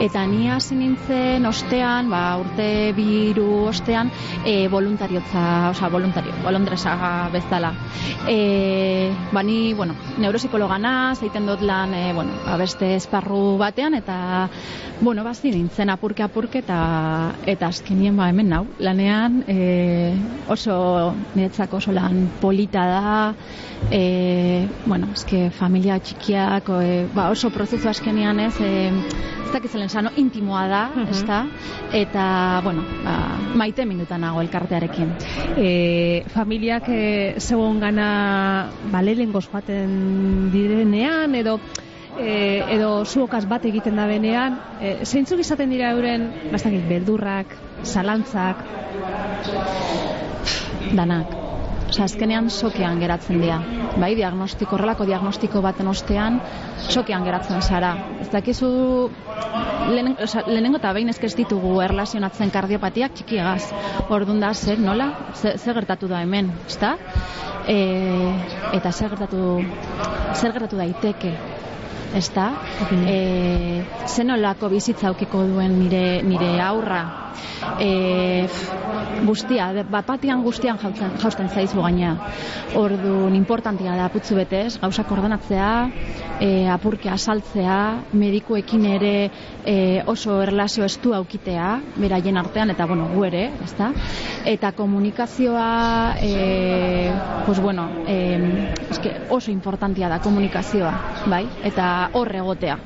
Eta ni hasi nintzen ostean, ba, urte biru ostean, e, voluntariotza, osea, voluntario, bolondresa bezala. E, ba, ni, bueno, neuropsikologa naz, egiten dut lan, e, bueno, ba, beste esparru batean, eta, bueno, bazi nintzen apurke apurke, eta, eta azkenien, ba, hemen nau, lanean, e, oso, niretzako oso lan polita da, e, bueno, eske familia txikiak, e, ba, oso prozesu azkenean ez, e, ez dakit zelen sano, intimoa da, ezta? Eta, bueno, ba, maite minuta nago elkartearekin. E, familiak e, zegoen gana balelengoz joaten direnean, edo e, edo zuokaz bat egiten da benean, e, zeintzuk izaten dira euren, bastakit, beldurrak, zalantzak, Danak. Osa, azkenean sokean geratzen dira. Bai, diagnostiko, horrelako diagnostiko baten ostean, sokean geratzen zara. Ez dakizu, lehen, osa, lehenengo eta behin ezkez ditugu erlazionatzen kardiopatiak txikiagaz. Orduan da, zer, nola? Zer, zer gertatu da hemen, ezta? E, eta zer gertatu, zer gertatu daiteke, ezta? E, zenolako bizitza aukiko duen nire, nire aurra. E, guztia, de- bapatian guztian jautzen, jausten zaizu gaina. Orduan, importantia da putzu betez, gauzak ordenatzea, e, apurke asaltzea, medikuekin ere e, oso erlazio estu aukitea, beraien artean, eta bueno, gu ere, ezta? Eta komunikazioa, e, pues bueno, e, eske oso importantia da komunikazioa, bai? Eta hor egotea.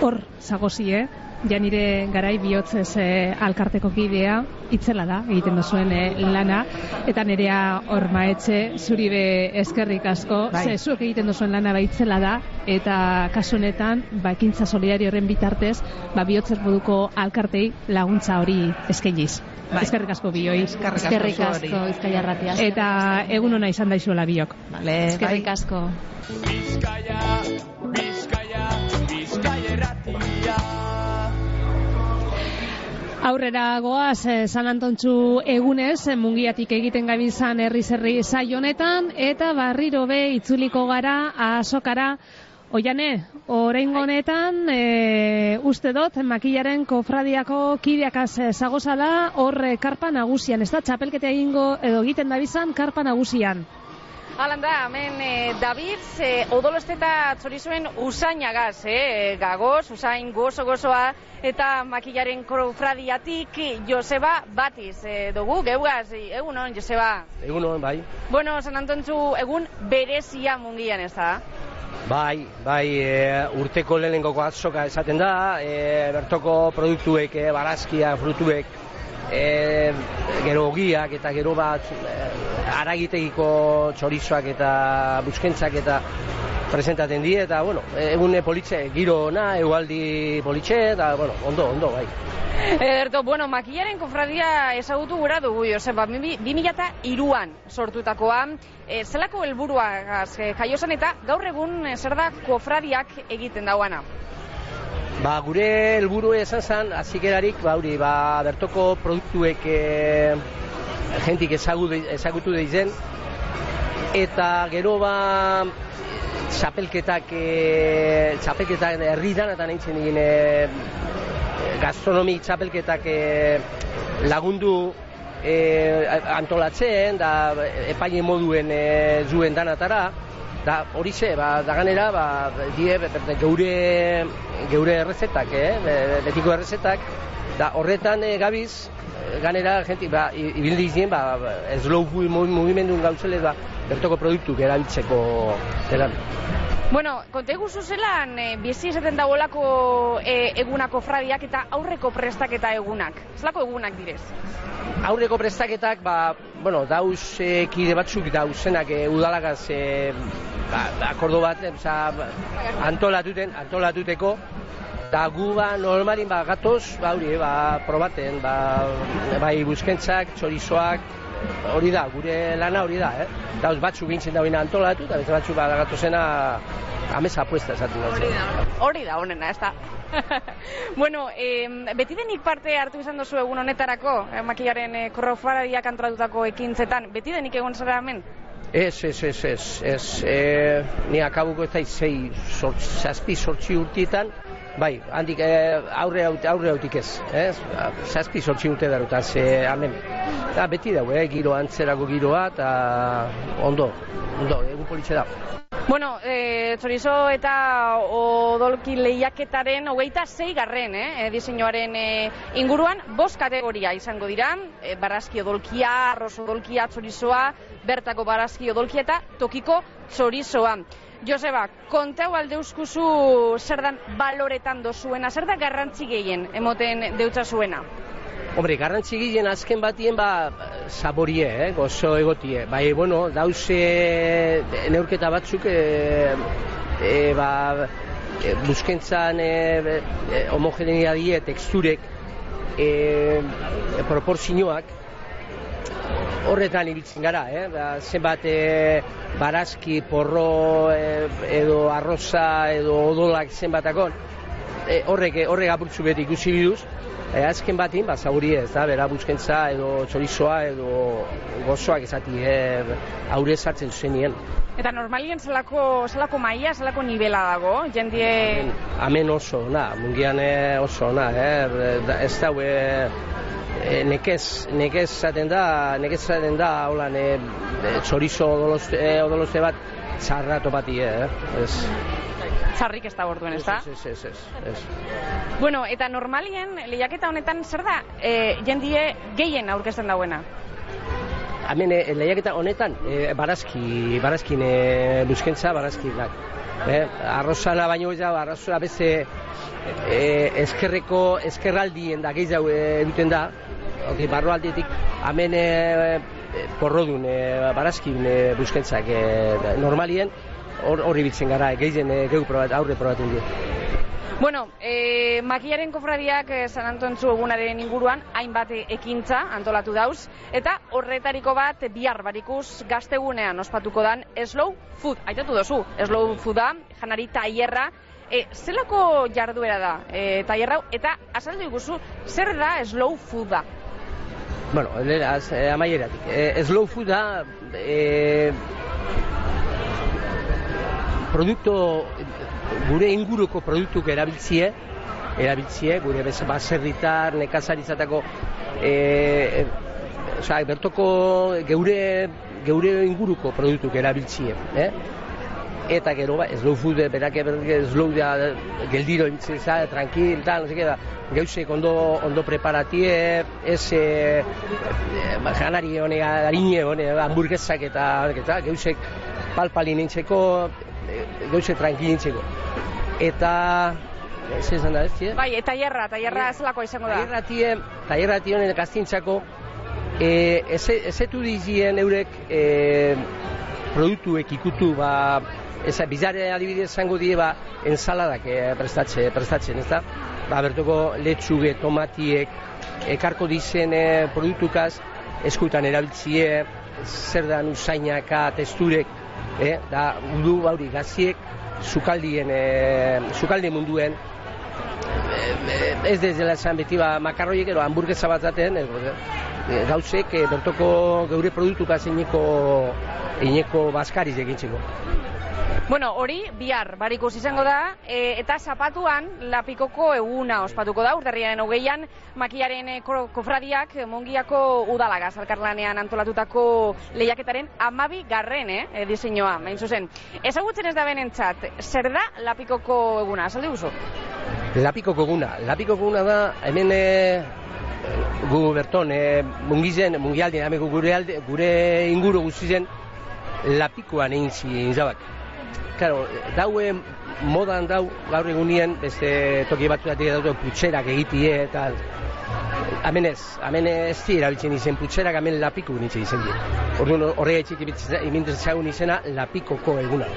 hor zagozie, ja nire garai bihotzez e, alkarteko kidea, itzela da, egiten duzuen e, lana, eta nerea hor maetxe, zuri be eskerrik asko, Bai. ze zuek egiten duzuen lana ba itzela da, eta kasu honetan, ba, ekintza solidario horren bitartez, ba, bihotzez moduko alkartei laguntza hori eskainiz. Bai. Eskerrik asko bioi. Eskerrik asko Eskerrik zuhori. asko, Bizkaia. Eta egun ona izan daizuela biok. Vale, Eskerrik bai. asko. Bizkaia, Bizkaia, Bizkaia. Aurrera goaz, eh, San Antontxu egunez, eh, mungiatik egiten gabiltzan herri zerri saio honetan, eta barriro be itzuliko gara azokara. Oiane, Oraingo honetan, e, uste dut, makillaren kofradiako kideakaz zagozala, hor karpa nagusian, ez da, txapelketa egingo edo egiten dabizan karpa nagusian. Alan da, hemen eh, David, eh, odoloste eta txorizuen usainagaz, eh, gagoz, usain gozo gozoa, eta makillaren kofradiatik Joseba Batiz eh, dugu, geugaz, egun hon, Joseba. Egun hon, bai. Bueno, San Antontzu, egun berezia mungian ez da? Bai, bai, e, urteko lehenengo azoka esaten da, e, bertoko produktuek, e, barazkia, frutuek, e, gero ogiak eta gero bat e, aragitegiko txorizoak eta buskentzak eta presentaten die eta bueno, egune politxe giro ona, egualdi politxe eta bueno, ondo, ondo bai. Ederto, bueno, makillaren kofradia ezagutu gura dugu, Joseba, 2002an sortutakoa, e, zelako helburua e, jaiosan eta gaur egun e, zer da kofradiak egiten dauana? Ba, gure helburu esan zen, azikerarik, ba, hori, ba, bertoko produktuek e, jentik ezagutu, ezagutu deizen, eta gero ba, txapelketak, e, txapelketak herritan eta nahi zen egin e, gastronomi txapelketak e, lagundu e, antolatzen, da epaile moduen e, zuen danatara, da hori ze, ba, da ganera, ba, die, geure, geure errezetak, eh, betiko errezetak, da horretan e, gabiz, ganera, gente, ba, ibildi izien, ba, slow food mugimendun gauzele, ba, bertoko produktu erabiltzeko zelan. Bueno, konte guzu zelan, e, bizi esaten dagoelako e, egunako fradiak eta aurreko prestaketa egunak. Zelako egunak direz? Aurreko prestaketak, ba, bueno, dauz e, kide batzuk dauzenak e, udalagaz e, ba, akordo bat, e, antolatuten, antolatuteko, Da gu ba normalin ba gatoz, ba hori, ba probaten, ba bai buskentzak, txorizoak, hori da, gure lana hori da, eh? Dauz batzu gintzen da antolatu, eta beste batzu ba gatozena amesa apuesta esaten da. Hori da, hori da, honena, ez da. *laughs* bueno, eh, beti denik parte hartu izan dozu egun honetarako, eh, makillaren eh, korrofaradiak antolatutako ekintzetan, beti denik egon zara hemen? Ez, ez, ez, ez, ez, e, ni akabuko ez da zazpi, sortzi urtietan, Bai, handik eh, aurre aurre hautik ez, ez? Zazpi sortzi urte daruta, ze hemen. Da, beti dago, eh? giro antzerako giroa, eta ondo, ondo, egun politxe da. Bueno, e, txorizo eta odolki lehiaketaren hogeita zei garren, eh? diseinuaren e, inguruan, bost kategoria izango dira, e, barazki odolkia, arroz odolkia, txorizoa, bertako barazki odolkia eta tokiko txorizoa. Joseba, kontau aldeuzkuzu zer dan baloretan dozuena, zer da garrantzi gehien emoten deutza zuena? Hombre, garrantzi gehien azken batien ba, saborie, eh, gozo egotie. Bai, bueno, dauze neurketa batzuk e, e, ba, e, buskentzan e, e, homogenea die, teksturek, e, proporzioak, horretan ibiltzen gara, eh? Ba, zenbat e, barazki, porro e, edo arroza edo odolak zenbatakon e, horrek horrek apurtzu beti ikusi biduz e, azken batin, ba, zauri ez da, bera buskentza edo txorizoa edo gozoak ezati e, aurre zartzen zenien. Eta normalien zelako, zelako maia, zelako nivela dago, jendie... Amen oso, na, mungian oso, na, eh? ez da, e, nekez, nekez zaten da, nekez zaten da, hola, ne, e, txorizo odoloste, e, odoloste bat, txarra topati, eh? Ez. Txarrik ez da borduen, ez da? Ez, ez, ez, ez. Bueno, eta normalien, lehiaketa honetan, zer da, e, jendie gehien aurkezten dauena? Hemen, e, lehiaketa honetan, e, barazki, barazkin e, buskentza, barazkinak. Eh, arrozana baino ja, arrozana beze e, eskerreko, eskerraldien da gehiago egiten da, okay, barro aldetik, hemen e, porrodun, e, barazkin e, buskentzak e, normalien, horri biltzen gara, gehien e, gehu probat, aurre probatzen dira. Bueno, e, makillaren kofradiak e, San Antontzu egunaren inguruan hainbat ekintza antolatu dauz eta horretariko bat bihar barikuz gaztegunean ospatuko dan slow food, aitatu dozu, slow fooda, janari taierra, e, zelako jarduera da e, taierra eta azaldu iguzu, zer da slow fooda? Bueno, az, eh, amaieratik. Eh, slow food da eh, produkto gure inguruko produktuk erabiltzie, erabiltzie, gure bez, baserritar, nekazaritzatako, e, e, bertoko geure, geure inguruko produktuk erabiltzie, eh? eta gero ba, slow food, berak berak slow da, geldiro ibiltzen za, tranquil, tal, no sé qué, da, geusek ondo, ondo preparatie, ez e, e, janari hone, harine hone, hamburguesak eta, eta geusek palpali nintzeko, e, geusek tranquil nintzeko. Eta, ez esan da, ez? Bai, eta tailerra, tailerra zelako izango da. Tailerra tie, tailerra tie honen kastintzako, e, ez, ezetu dizien eurek e, produktuek ikutu, ba, Eza, bizare adibidez zango die, ba, ensaladak e, prestatxe, prestatzen, ez da? Ba, bertoko letxuge, tomatiek, ekarko dizen e, produktukaz, eskutan erabiltzie, zer da usainaka, testurek, e, da, udu bauri gaziek, sukaldien, e, sukaldi munduen, e, ez dezela esan beti, ba, makarroiek, ero, hamburguesa bat zaten, e, gauzek, e, bertoko geure produktukaz ineko, ineko baskariz egintzeko. Bueno, hori bihar barikus izango da e, eta zapatuan lapikoko eguna ospatuko da urtarriaren hogeian makiaren kofradiak mongiako udalagaz alkarlanean antolatutako lehiaketaren amabi garren eh, diseinua, main zuzen. Ezagutzen ez da benentzat, zer da lapikoko eguna, saldi guzu? Lapikoko eguna, lapikoko eguna da hemen e, gu berton, e, mungizen, mungialdien, gure, alde, gure inguru guztizen lapikoan egin zizabak claro, daue modan dau gaur egunien beste toki batzuetik daude putxerak egitie eta hemen ez, hemen ez di erabiltzen izen putxerak hemen lapiku nintzen izen di. Orduan horrega etxik imintzen izena lapikoko eguna.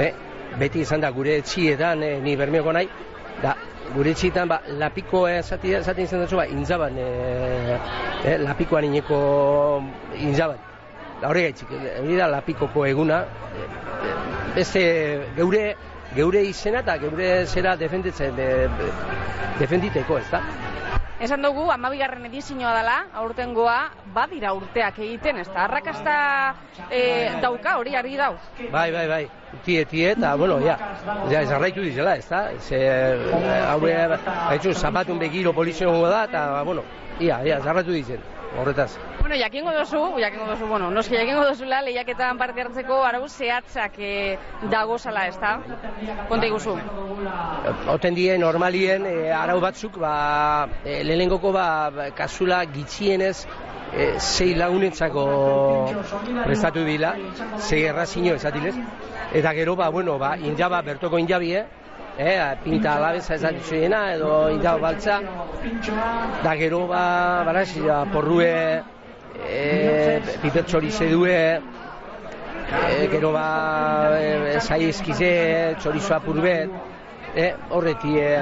Eh? Beti izan da gure etxietan eh, ni bermeoko nahi, da gure etxietan ba, lapiko esaten izan dut ba, inzaban, eh, eh, lapikoan ineko inzaban. Da horrega etxik, hori da lapikoko eguna, beste geure geure izena eta geure zera defenditzen de, defenditeko, ez da? Esan dugu, amabigarren edizioa dela, aurtengoa, badira urteak egiten, ez da? Arrakasta e, dauka, hori argi dau? Bai, bai, bai, tie, tie, eta, bueno, ja, ja, ez arraitu dizela, ez da? Ze, haure, haitzu, zapatun begiro polizio da, eta, bueno, ia, ia, ez dizen horretaz. Bueno, jakingo dozu, jakingo dozu, bueno, noski jakingo dozula lehiaketan parte hartzeko arau zehatzak e, dago zala, ez da? Konta iguzu? Oten die, normalien, e, arau batzuk, ba, e, lehenengoko, ba, kasula gitxienez, e, sei lagunentzako prestatu dila, sei errazino esatilez, eta gero, ba, bueno, ba, injaba, bertoko injabie, eh, pinta alabeza ez dena, edo indau baltza, da gero ba, baraz, ja, porrue, e, pipetxori zedue, e, gero ba, e, zai eskize, txorizoa purbet, eh, horreti e,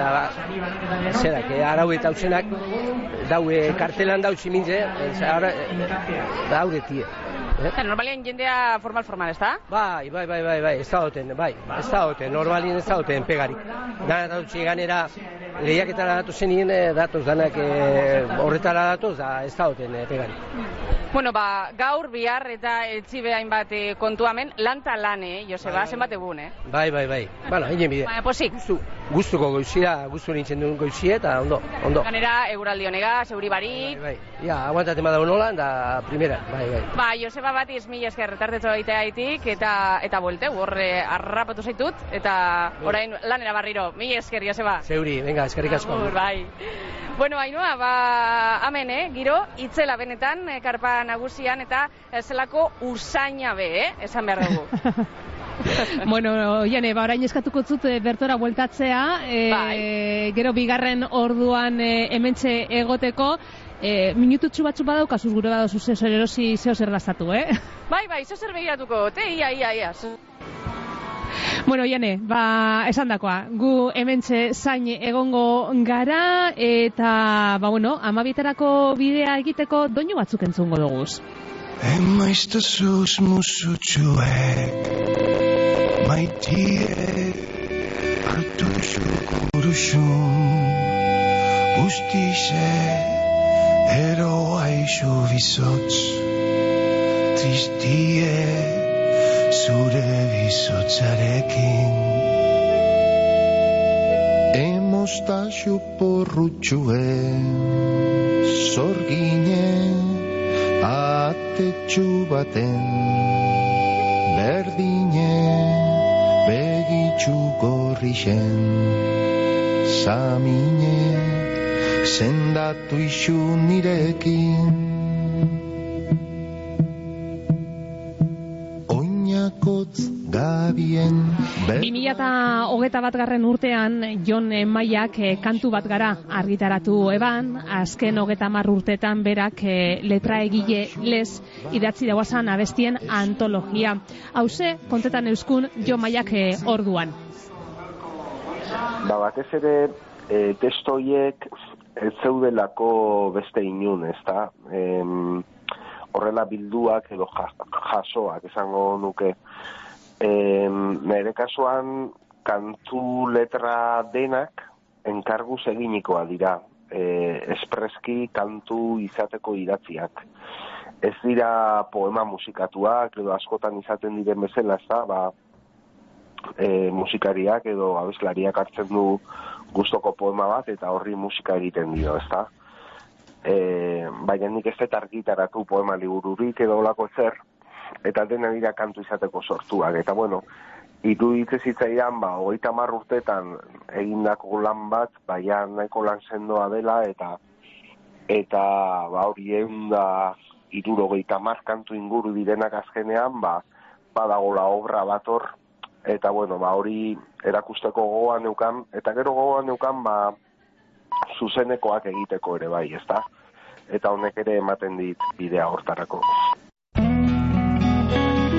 zerak, e, arau eta hausenak daue kartelan dau zimintze, e, dauretie. Eh? Eta normalien jendea formal formal, ez da? Bai, bai, bai, bai, bai, ez da hoten, bai, ez da hoten, normalien ez da hoten pegarik. Dana dutxe ganera, lehiaketara datu zenien, eh, datoz danak eh, horretara datoz, da ez da hoten pegarik. Bueno, ba, gaur, bihar eta etzi behain bat eh, kontuamen, lanta lan, eh, Joseba, bai, zenbat egun, eh? Bai, bai, bai, bueno, egin bide. Baina, posik. Gustu, gustuko goizia, gustu nintzen duen goizia, eta ondo, ondo. Ganera, eguraldi honega, seuri barik. Bai, bai, ja, aguantate ma dago da primera, bai, bai. Ba, Joseba bat izmi esker retartetzo egitea haitik, eta, eta bolte, horre arrapatu zaitut, eta orain lanera barriro, mi esker, Joseba. Zeuri, venga, eskerrik asko. bai. Bueno, Ainhoa, ba, amen, eh, giro, itzela benetan, eh, karpa nagusian, eta zelako usaina be, eh, esan behar dugu. *laughs* *laughs* bueno, jane, ba, orain eskatuko zut eh, bertora bueltatzea, e, bai. gero bigarren orduan e, hementxe egoteko, e, minututxu batzu badau, kasuz gure badau zuzen zer erosi zeo zer eh? *laughs* Bai, bai, zeo zer begiratuko, te, ia, ia, ia. Bueno, Iane, ba, esan dakoa, gu hementxe zain egongo gara, eta, ba, bueno, amabietarako bidea egiteko doinu batzuk entzungo duguz. Emaizta zuz musutxuek, maitie, hartu zuk uruxun, ustize, eroa isu bizotz, tristie, zure bizotzarekin Nostalxu porrutxue Zorgine Atetxu baten Begitxu gorrixen Samine Zendatu isu nirekin. Oinakotz gabien ber... 2008 bat garren urtean, Jon Maiak eh, kantu bat gara argitaratu eban, azken hogeta mar urtetan berak eh, letra egile les idatzi dauazan abestien antologia. Hauze, kontetan euskun Jon Maiak eh, orduan. Ba, batez ere, e, testoiek ez zeudelako beste inun, ezta? Em, horrela bilduak edo ja- jasoak esango nuke. Nire kasuan kantu letra denak enkarguz eginikoa dira. E, espreski kantu izateko idatziak. Ez dira poema musikatuak edo askotan izaten diren bezala, ez da, ba, e, musikariak edo abeslariak hartzen du gustoko poema bat eta horri musika egiten dio, ezta? E, baina nik ez argitaratu poema libururik edo olako zer, eta dena dira kantu izateko sortuak. Eta bueno, iruditze zitzaidan, ba, hogeita hamar urtetan egindako lan bat, baina nahiko lan sendoa dela, eta eta ba, hori da irurogeita hamar kantu inguru direnak azkenean, ba, badagola obra bat hor, eta bueno, ba, hori erakusteko gogoan neukan, eta gero gogoan neukan, ba, zuzenekoak egiteko ere bai, ezta? Eta honek ere ematen dit bidea hortarako.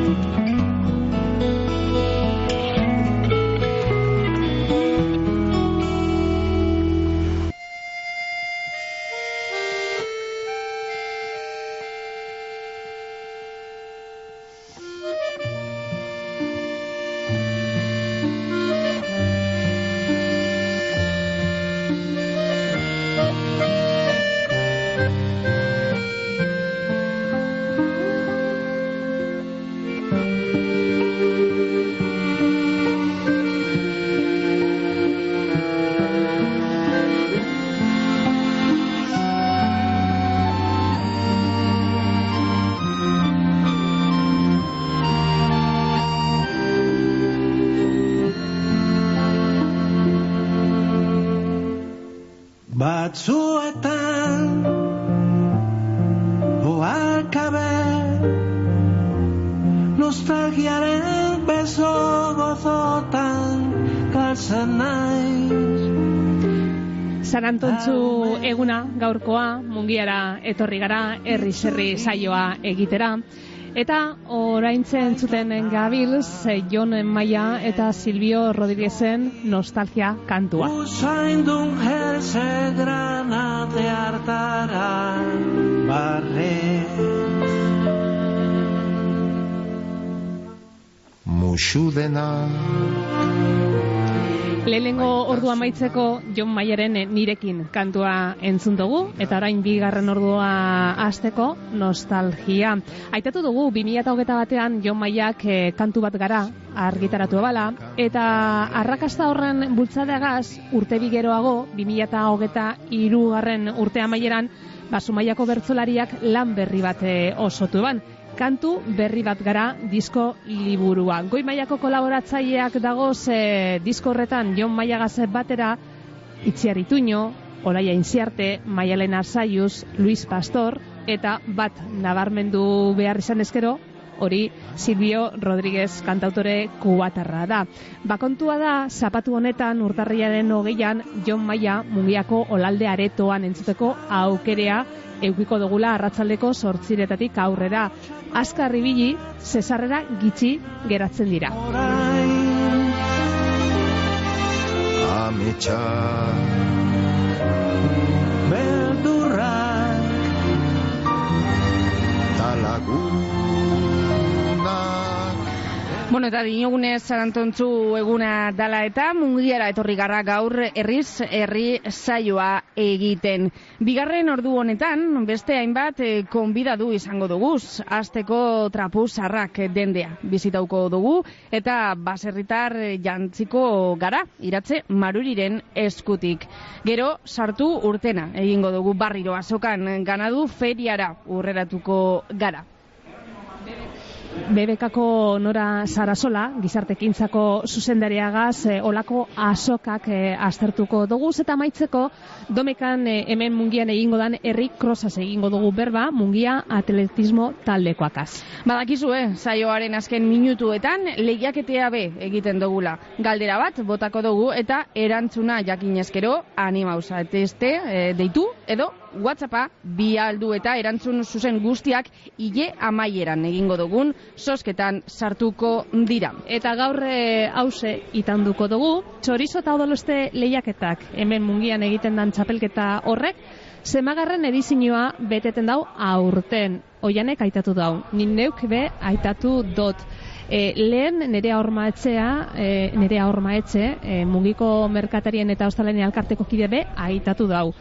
Batzuetan San Antontzu eguna gaurkoa mungiara etorri gara herri serri saioa egitera. Eta oraintzen zuten gabil ze Jon Maia eta Silvio Rodriguezen nostalgia kantua. Usaindun jelse granate hartara Barre Musu dena Lehenengo ordua amaitzeko Jon Maiaren nirekin kantua entzun dugu eta orain bigarren ordua hasteko nostalgia. Aitatu dugu 2021 batean Jon Maiak eh, kantu bat gara argitaratu ebala eta arrakasta horren bultzadeagaz urte bi geroago 2023 garren urte amaieran Basumaiako bertsolariak lan berri bat eh, osotu eban. Kantu berri bat gara disko liburua. Goi mailako kolaboratzaileak dagoz e, disko horretan Jon Maiagaz batera Itziar Ituño, Olaia Inziarte, Maialena Zaiuz, Luis Pastor eta bat nabarmendu behar izan ezkero hori Silvio Rodríguez kantautore kubatarra da. Bakontua da, zapatu honetan urtarriaren hogeian Jon Maia mungiako olalde aretoan entzuteko aukerea eukiko dugula arratzaldeko sortziretatik aurrera. Azkar ibili, zesarrera gitxi geratzen dira. Ametsa Beldurrak Talagunak Bueno, eta dinogunez zarantontzu eguna dala eta mungiara etorri garra gaur herriz herri saioa egiten. Bigarren ordu honetan, beste hainbat eh, konbidadu izango dugu, azteko trapu sarrak dendea bizitauko dugu, eta baserritar jantziko gara, iratze maruriren eskutik. Gero, sartu urtena egingo dugu barriro azokan ganadu feriara urreratuko gara. BBKko Nora Sarasola, gizartekintzako zuzendariagaz, e, olako asokak e, aztertuko dugu, eta maitzeko domekan e, hemen mungian egingo dan herri krosaz egingo dugu berba, mungia atletismo taldekoakaz. Badakizu, eh, saioaren azken minutuetan lehiaketea be egiten dugula. Galdera bat botako dugu eta erantzuna jakinezkero animauza. Eta este, e, deitu edo WhatsAppa bi aldu eta erantzun zuzen guztiak ile amaieran egingo dugun sosketan sartuko dira. Eta gaur e, hause itanduko dugu, txorizo eta odoloste lehiaketak hemen mungian egiten dan txapelketa horrek, Zemagarren edizioa beteten dau aurten. Oianek aitatu dau. Nin neuk be aitatu dot. E, lehen nerea hormaetzea, e, nerea hormaetxe, e, mungiko merkatarien eta ostalene alkarteko kide be aitatu dau.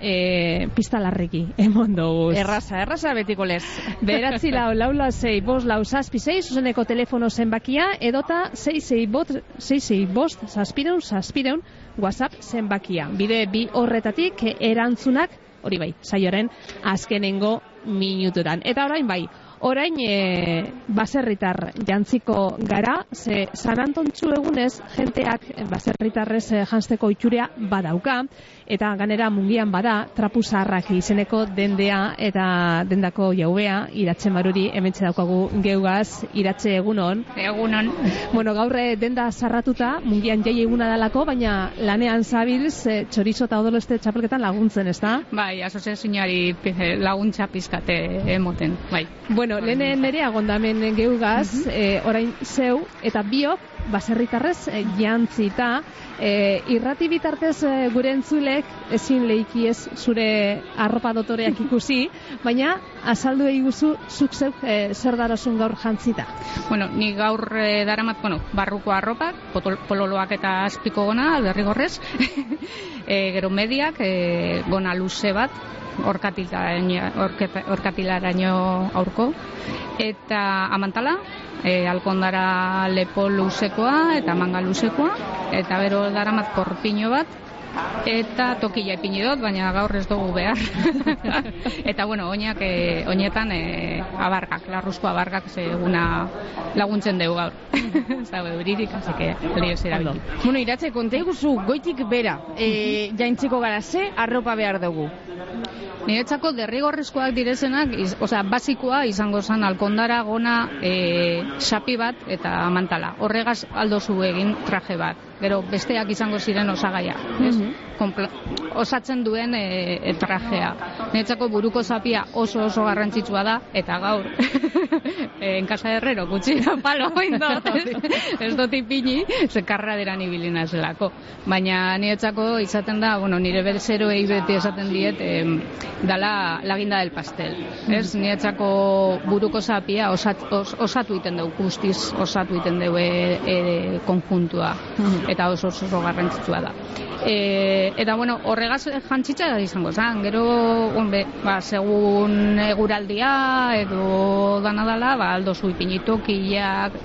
E, pistalarreki, emon dugu. Erraza, erraza betiko lez. Beratzi lau, lau lau zei, bost lau zazpi zei, zuzeneko telefono zenbakia, edota zei zei bot, zei zei bost, zazpireun, zazpireun, WhatsApp zenbakia. Bide bi horretatik erantzunak, hori bai, saioren azkenengo minuturan. Eta orain bai, orain e, baserritar jantziko gara, ze San Antontxu egunez, jenteak baserritarrez e, jantzeko itxurea badauka, eta ganera mungian bada, trapuzarrak izeneko dendea eta dendako jaubea, iratxe maruri, hementxe daukagu geugaz, iratxe egunon. Egunon. Bueno, gaurre denda sarratuta, mungian jai eguna dalako, baina lanean zabilz, e, txorizo eta odoleste txapelketan laguntzen, ez da? Bai, asoziazioari laguntza pizkate emoten, bai. Bueno, lehen nere agondamen geugaz, e, orain zeu, eta biok, baserritarrez e, jantzita, e, irrati bitartez e, gure entzulek ezin leiki ez zure arropa dotoreak ikusi, *laughs* baina azaldu eguzu zuk zeuk e, zer darazun gaur jantzita. Bueno, ni gaur e, daramat, bueno, barruko arropak, pololoak eta azpiko gona, alberrigorrez, *laughs* e, gero mediak, e, gona luze bat, orkatilaraino aurko eta amantala e, alkondara lepo luzekoa eta manga luzekoa eta bero daramat korpiño bat eta tokila ipini dut, baina gaur ez dugu behar. *laughs* eta bueno, oinak, e, oinetan e, abargak, larruzko abargak eguna laguntzen dugu gaur. *laughs* ez dago euririk, así que lio Bueno, iratze, konta iguzu, goitik bera, e, jaintziko gara ze, arropa behar dugu. Niretzako derrigorrezkoak direzenak, iz, osea, basikoa izango zen alkondara gona e, sapi bat eta mantala. Horregaz aldozu egin traje bat. Gero besteak izango ziren osagaia. Ez? Kompla, osatzen duen e, e, trajea. Niretzako buruko zapia oso oso garrantzitsua da, eta gaur, *laughs* e, enkasa herrero, gutxi da palo oindot, *laughs* ez dut ipini, ze karraderan ibilina zelako. Baina niretzako izaten da, bueno, nire bezeroei beti esaten diet, e, dala laginda del pastel. Ez, niretzako buruko zapia osat, os, osatu iten dugu guztiz, osatu iten dugu e, e, konjuntua. Eta oso oso, garrantzitsua da. E, eta bueno, horregaz jantzitza da izango zen. Gero, onbe, ba, segun eguraldia edo dana dala, ba, aldo zu ipinitokiak,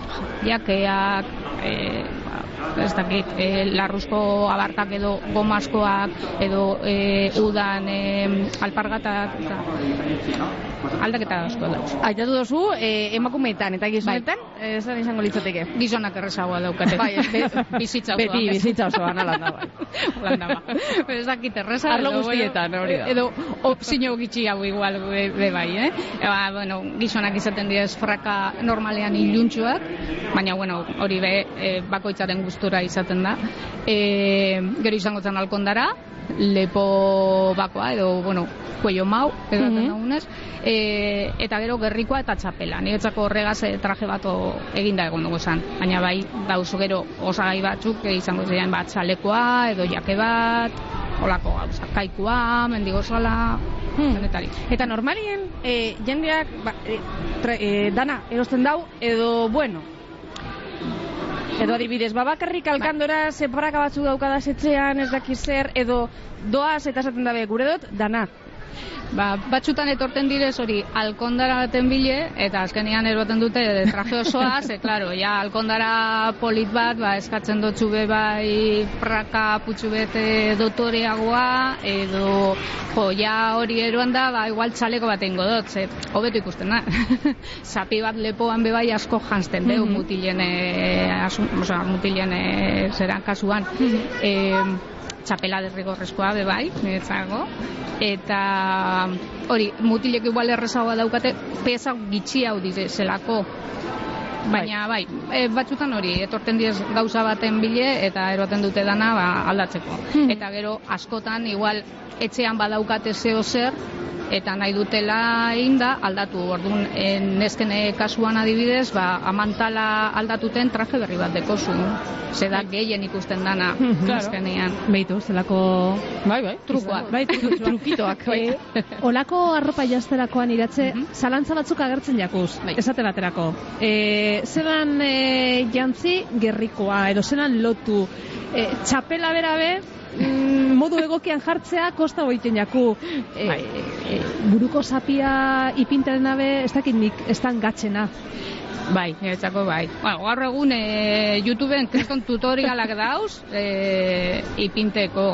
jakeak, e, ez dakit, e, larruzko abarkak edo gomaskoak edo e, udan e, alpargatak eta aldaketa asko da. Aitatu dozu, e, emakumeetan eta gizonetan, bai. esan izango litzateke. Gizonak errezagoa daukate. Bai, be, *laughs* bizitza osoa. Beti bizitza osoa, nala da, bai. *laughs* Landa ba. Ez dakit erreza. Arlo guztietan, hori da. Edo, opzino gitxi hau igual, be, be bai, eh? Eba, bueno, gizonak izaten dira fraka normalean iluntxuak, baina, bueno, hori be, e, bakoitzaren gustura izaten da. E, gero izango zen alkondara, lepo bakoa, edo, bueno, kuello mau, edo mm -hmm. e, eta gero gerrikoa eta txapela. Niretzako horregaz e, traje bat eginda egon dugu zen. Baina bai, dauzu gero osagai batzuk e, izango ziren bat txalekoa, edo jake bat, olako gauza, kaikua, mendigozala, hmm. Eta normalien, e, jendeak, ba, e, tra, e, dana, erosten dau, edo, bueno, Edo adibidez, babakarrik alkandora separaka batzu daukadaz etxean, ez dakiz zer, edo doaz eta esaten dabe, gure dut, dana. Ba, batxutan etorten direz hori alkondara baten bile, eta azkenean eroten dute traje osoa, *laughs* ze, klaro, ja, alkondara polit bat, ba, eskatzen dutxu be bai praka putxu bete dotoreagoa, edo, jo, ja hori eroan da, ba, igual txaleko bat ingo dut, ze, hobeto ikusten da. *laughs* Zapi bat lepoan be bai asko jansten deu, Mhm. mutilen, eh, asu, osea, mutilen eh, zeran kasuan. Eh, txapela derrigorrezkoa be bai, niretzako. Eta hori, mutilek igual errezagoa daukate, peza gitxi hau dize, zelako. Baina bai, e, batzutan hori, etorten diez gauza baten bile eta eroten dute dana ba, aldatzeko. Eta gero askotan igual etxean badaukate zeo zer, eta nahi dutela egin da aldatu. Orduan, e, neskene kasuan adibidez, ba, amantala aldatuten traje berri bat dekozu. Ze da gehien ikusten dana, Claro. azkenean. Beitu, zelako... Bai, bai. Trukoa. Bai. *laughs* Trukitoak, bai. Eh, olako arropa jazterakoan iratze, zalantza batzuk agertzen jakuz, esate baterako. E, zelan e, jantzi gerrikoa, edo zelan lotu, e, txapela berabe, mm, modu egokian jartzea kosta goiten jaku. E, e, buruko zapia ipintaren abe, ez dakit nik, ez dan gatxena. Bai, niretzako bai. Bueno, gaur egun e, YouTubeen kriston tutorialak dauz e, ipinteko.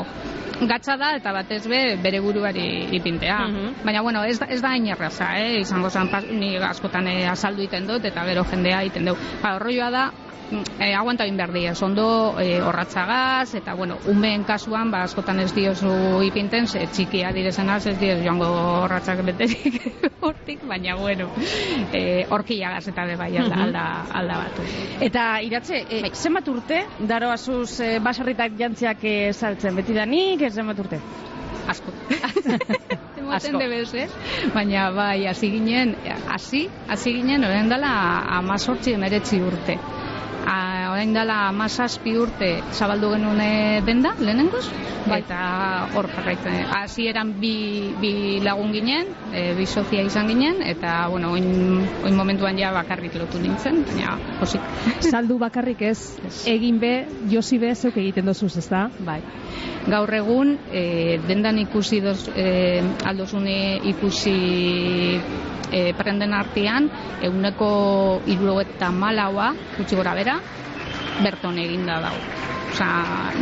Gatza da eta batez be bere buruari ipintea. Baina bueno, ez da, ez da hain erraza, eh? Izango zan ni askotan e, azaldu iten dut eta gero jendea iten dut. Ba, da mm, e, aguanta egin behar dira, ondo e, horratzagaz, eta bueno, umeen kasuan, ba, askotan ez diozu ipinten, ze txikia direzenaz ez dioz joango horratzak beterik *laughs* hortik, baina bueno, e, horkiagaz eta be bai alda, alda, alda batu. Eta iratze, e, zenbat urte daro azuz e, baserritak jantziak e, saltzen? Beti danik, zenbat urte? Asko. *laughs* Emoten debez, eh? Baina bai, hasi ginen, hasi, hasi ginen, orain dela amazortzi emeretzi urte. A, orain dela amazazpi urte zabaldu genuen eh, denda, lehenengoz, eta hor jarraitzen. Hasi eran bi, bi lagun ginen, e, bi sozia izan ginen, eta, bueno, oin, oin momentuan ja bakarrik lotu nintzen, baina, posik. Saldu bakarrik ez, egin be, josi be, zeuk egiten dozuz, ez da? Bai. Gaur egun, e, dendan ikusi doz, e, aldozune ikusi e, prenden artean, euneko irurogo eta malaua, gutxi gora bera, berton eginda dago. Osa,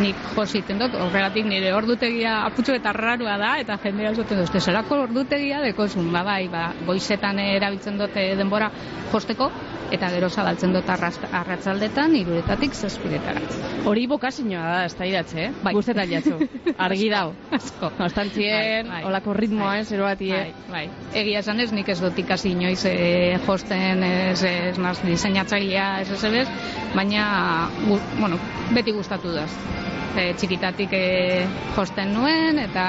nik jositen dut, horregatik nire ordutegia aputxo eta rarua da, eta jendea esaten dut, zelako ordutegia dekozun, ba, bai, ba, goizetan erabiltzen dute denbora josteko, eta gero zabaltzen dut arratzaldetan, iruretatik zazpiretara. Hori bokazioa da, ez da idatze, eh? Bai. Guztetan jatzu. Argi dau. Asko. Konstantzien, Bai, bai. olako ritmoa, ez, ero bati, Bai, bai. Egia esan ez, nik ez dut ikasi inoiz e, josten, ez, ez naz diseinatzailea, ez ez ebez, baina, bueno, beti gustatu daz. E, txikitatik e, josten nuen, eta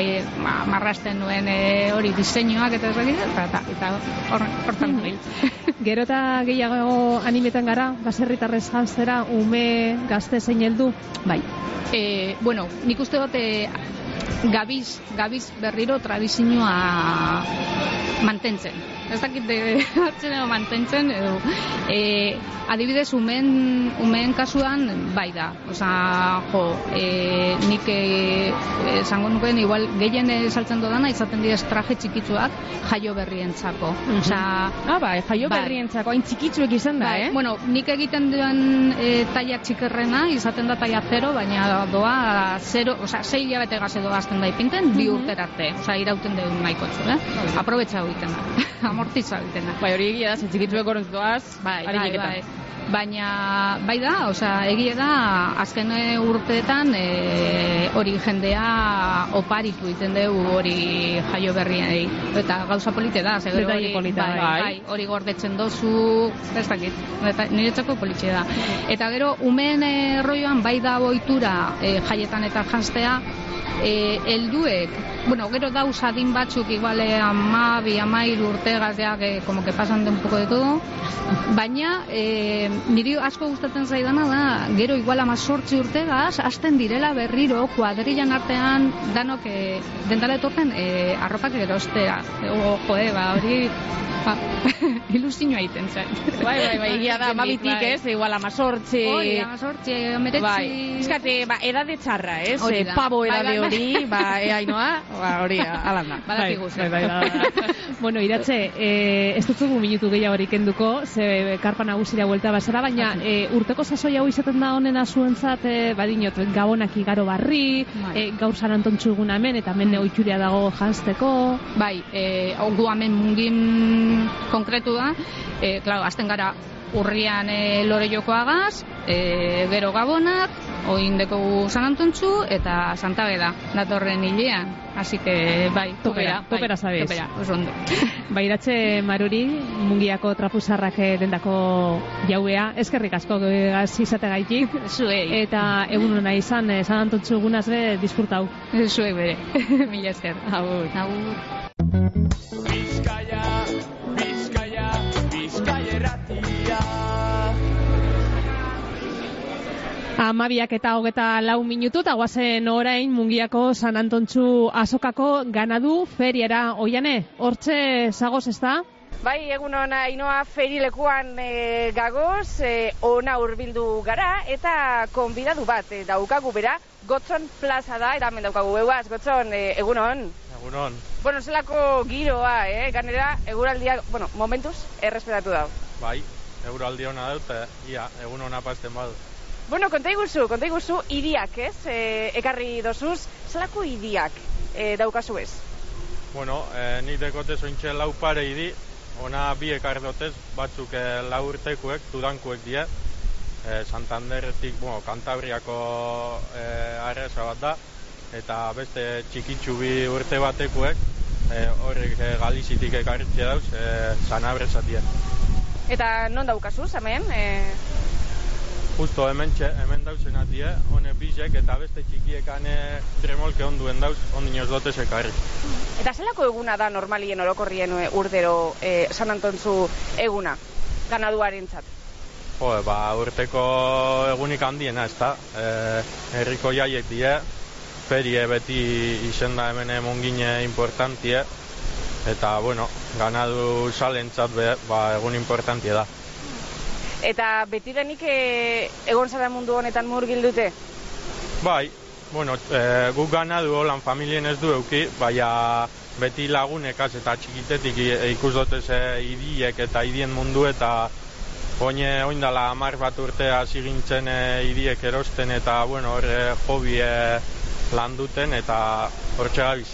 e, ma, marrasten nuen e, hori diseinuak eta ez dakit, eta, eta, eta hor, hortan nabil. *laughs* Gero eta gehiago animetan gara, baserritarrez janzera, ume, gazte zein heldu? Bai. E, bueno, nik uste dut gabiz, gabiz berriro tradizioa mantentzen. Ez dakit de, *laughs* hartzen edo mantentzen, edo, e, adibidez, umen, umeen kasuan, bai da. Osa, jo, e, nik esango nukeen, igual, gehien saltzen dodana, izaten dira traje txikitzuak jaio berrientzako. Osa, Ah, bai, jaio Bai. berrientzako, hain txikitzuek izan da, Bai, eh? Bueno, nik egiten duen e, taia txikerrena, izaten da taia zero, baina doa zero, oza, sei hilabete gaze doa azten da ipinten, bi urter arte, oza, irauten duen nahikotzu, eh? Aprobetxa egiten da, amortiza egiten da. Bai, hori egia da, ze txikitzuek horrentz doaz, Bai, bai, bai. Baina, bai da, osea, egie da, azken urteetan e, hori jendea oparitu egiten dugu hori jaio berriei. Eta gauza polite da, ze gero Detaile hori, polita, bai, bai. bai, hori gordetzen dozu, ez dakit, eta niretzako politxe da. Eta gero, umeen e, roioan bai da boitura e, jaietan eta janztea, e, helduek bueno, gero dauz adin batzuk igual eh, ama, bi, amairu urte gazteak, eh, como que pasan de un poco de todo, baina eh, niri asko gustatzen zaidana da, gero igual ama sortzi urtegaz, hasten direla berriro, kuadrillan artean, danok eh, dentala etorten eh, arropak erostea. O, joe, ba, hori ba, *laughs* ilusioa egiten zait. Bai, bai, bai, *laughs* egia da, amabitik, ez, igual amazortzi... Hori, amazortzi, ameretzi... Bai, eskate, ba, edade txarra, ez? Hori Eh, da. pabo Bai, edade bai, bai. hori, ba, eainoa, *laughs* ba, hori, alanda. Badakigu. Bai, bai, bai. *laughs* bueno, iratze, eh, ez dutzugu minutu gehiagorik kenduko, ze karpa nagusira buelta basara, baina eh, urteko sasoi hau izaten da honena zuentzat, eh, badinot, gabonak igaro barri, Bai. eh, gaur sarantontxu egun hemen, eta hemen oituria dago janzteko, Bai, e, gu hemen mungin konkretu da, e, claro, azten gara urrian e, lore jokoagaz, e, gero gabonak, oin dekogu San Antontxu eta Santa Beda, datorren hilean. Así que, bai, Topera, topera, bai, zabez. Topera, oso ondo. *laughs* Bairatze Maruri, mungiako trapuzarrak eh, dendako jauea, eskerrik asko gaz izategaitik. Zuei. Eta egun hona izan, eh, San Antontxu egunaz be, disfrutau. Zuei bere, *laughs* mila esker. Agur. Agur. Amabiak eta hogeta lau minutu, eta guazen orain mungiako San Antontxu azokako ganadu feriara. Oiane, hortxe zagoz ez da? Bai, egun ona inoa ferilekuan e, gagoz, e, ona hurbildu gara, eta konbidadu bat e, daukagu bera, Gotzon plaza da, eta hemen daukagu euaz, Gotzon, e, egun on. Egunon, Bueno, zelako giroa, eh? Ganera, eguraldia, bueno, momentuz, errespetatu dau. bai, euraldi hona dut, ia, egun hona pasten badu. Bueno, konta iguzu, konta iguzu, idiak, ez? E, ekarri dozuz, zelako idiak e, daukazu ez? Bueno, e, nik dekote zointxe lau pare idi, ona bi ekar dotez, batzuk e, lau urtekuek, dudankuek die, e, Santanderretik, bueno, Kantabriako e, arresa bat da, eta beste txikitsu bi urte batekuek, e, horrek e, Galizitik ekarritxe dauz, e, Sanabresatie. Eta non daukazuz, hemen? E, Justo hemen, txe, hemen dauzen atie, hone bisek eta beste txikiekane tremolke onduen dauz, ondinoz dotez ekarri. eta zelako eguna da normalien orokorrien e, urdero e, San Antontzu eguna, ganaduaren txat? Jo, ba, urteko egunik handiena, ez da. E, herriko jaiek die, ferie beti izenda hemen mungine importantie, eta, bueno, ganadu salentzat be, ba, egun importantie da. Eta betidanik e, egon zara mundu honetan murgildute? Bai, bueno, e, guk ganadu holan familien ez du euki, baina beti lagunekaz eta txikitetik i- ikus dotez idiek eta idien mundu eta oine oindala amar bat urte hasi gintzen e, idiek erosten eta bueno, hor e, hobi e, landuten eta hortxe gabiz.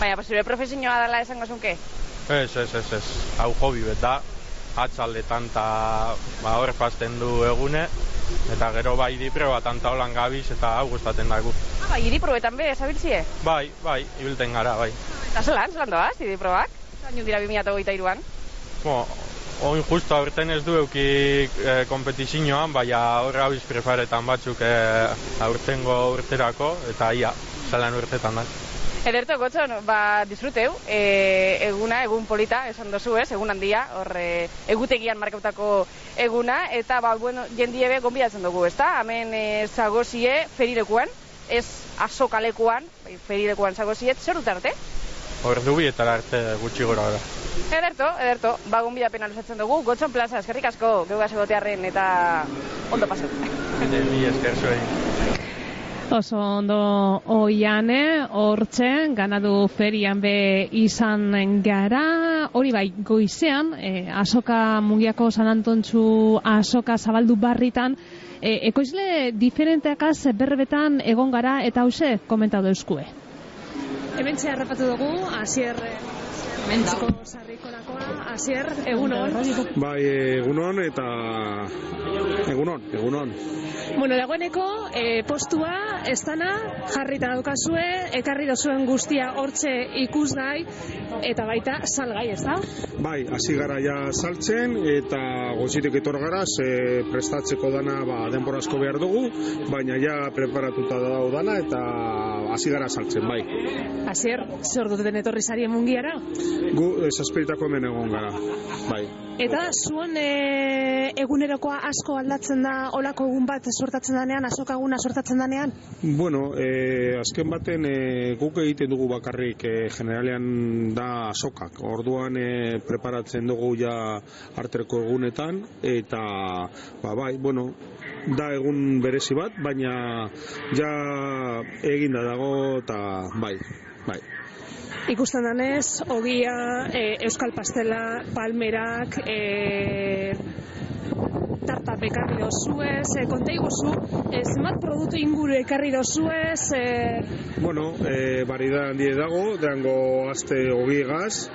Baina, zure profesioa dela esango zunke? Ez, ez, ez, ez, hau hobi bet da, atzaldetan eta ba, hor pasten du egune, eta gero bai dipre bat anta holan gabiz eta hau gustatzen dago. Ah, bai, iriprobetan be, zabiltzie? Bai, bai, ibilten gara, bai. Eta zelan, zelan doaz, iriprobak? Zaino dira 2008an? Bueno, oin justo aurten ez du euki e, kompetizioan, baina horra abiz prefaretan batzuk e, aurtengo urterako, eta ia, zelan urtetan da. Ederto, gotxon, ba, disfruteu, e, eguna, egun polita, esan dozu ez, egun handia, hor, e, egutegian markautako eguna, eta, ba, bueno, jendie be, gonbidatzen dugu, ezta? Hemen e, zagozie ferirekuan, ez azokalekuan, bai, ferirekuan zagoziet, zer dut arte? Ordu bietara arte gutxi gora gara. Ederto, ederto, ba, gonbidapena luzatzen dugu, gotxon plaza, eskerrik asko, geugaz egotearren, eta ondo pasatu. Ni esker zuen. Oso ondo oiane, hortxe, ganadu ferian be izan gara, hori bai, goizean, e, asoka mungiako San Antontxu asoka zabaldu barritan, e, ekoizle diferenteakaz berbetan egon gara eta hause komentatu euskue. Hemen harrapatu dugu, asier Mentzko sarrikorakoa, asier, egunon. Bai, egunon eta egunon, egunon. Bueno, dagoeneko e, postua ez dana jarrita daukazue, ekarri dozuen guztia hortxe ikusgai eta baita salgai, ez da? Bai, hasi gara ja saltzen eta gozitek etor gara, ze prestatzeko dana ba, denbora asko behar dugu, baina ja preparatuta dago dana eta hasi gara saltzen, bai. Hasier, zer duten etorri zarien mungiara? Gu eh, zazpiritako hemen egon gara, bai. Eta zuen e, egunerokoa asko aldatzen da olako egun bat sortatzen danean, azokaguna sortatzen danean? Bueno, eh, azken baten eh, guk egiten dugu bakarrik eh, generalean da azokak. Orduan eh, preparatzen dugu ja arterko egunetan eta ba, bai, bueno, da egun berezi bat, baina ja eginda dago eta bai, bai. Ikusten danez, ogia, e, euskal pastela, palmerak, e, tarta bekarri dozuez, e, konta iguzu, e, zenbat produktu inguru ekarri dozuez, e, Bueno, eh, variedad handie dago, deango aste ogiegaz,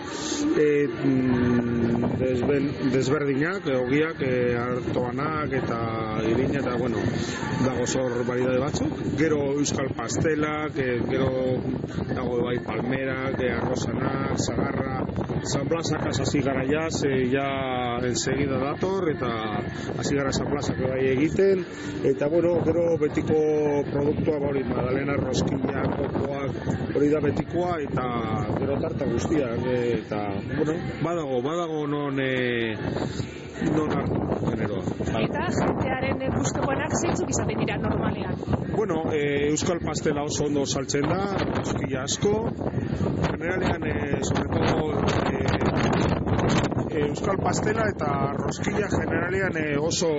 e, mm, desben, desberdinak, e, ogiak, e, hartoanak eta irina eta, bueno, dago zor variedade batzuk. Gero euskal pastelak, e, gero dago bai palmerak, e, arrozanak, zagarra, San Blasakaz hasi gara ja, ze ja enseguida dator, eta hasi gara San Blasak bai egiten, eta bueno, gero betiko produktua ba hori, Madalena Roskilla, kokoak, hori da betikoa, eta gero tarta guztiak, e, eta, bueno, badago, badago non, e, non hartu generoa. Bai. eta jentearen e, gustukoenak zeintzuk izaten dira normalean. Bueno, e, euskal pastela oso ondo saltzen da, roskilla asko, generalean, e, sobre todo, e, euskal pastela eta roskilla generalean e, oso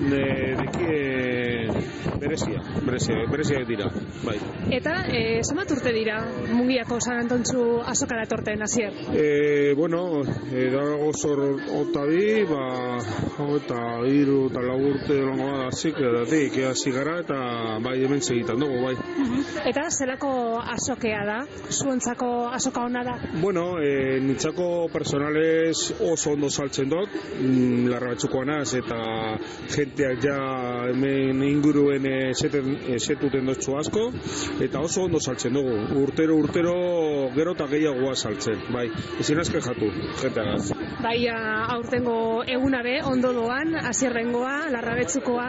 e, deki, e, berezia, berezia, berezia dira, bai. Eta, e, zenbat urte dira mungiako San Antontxu azokara etorten hasier? E, bueno, e, dago zor otabi, ba, eta hiru eta lau urte longo bada hasik, edatik, hasi gara eta bai hemen segitan dugu, bai. Eta zelako azokea da? Zuentzako azoka ona da? Bueno, e, nitzako personales oso ondo saltzen dut, mm, larra batzukoa naz, eta jenteak ja hemen inguruen e, seten, e, setuten dutxu asko, eta oso ondo saltzen dugu. Urtero, urtero, gero eta gehiagoa saltzen, bai. Ezin azken jatu, jenteagaz. Bai, aurtengo eguna be, ondo doan, azierrengoa, larrabetzukoa,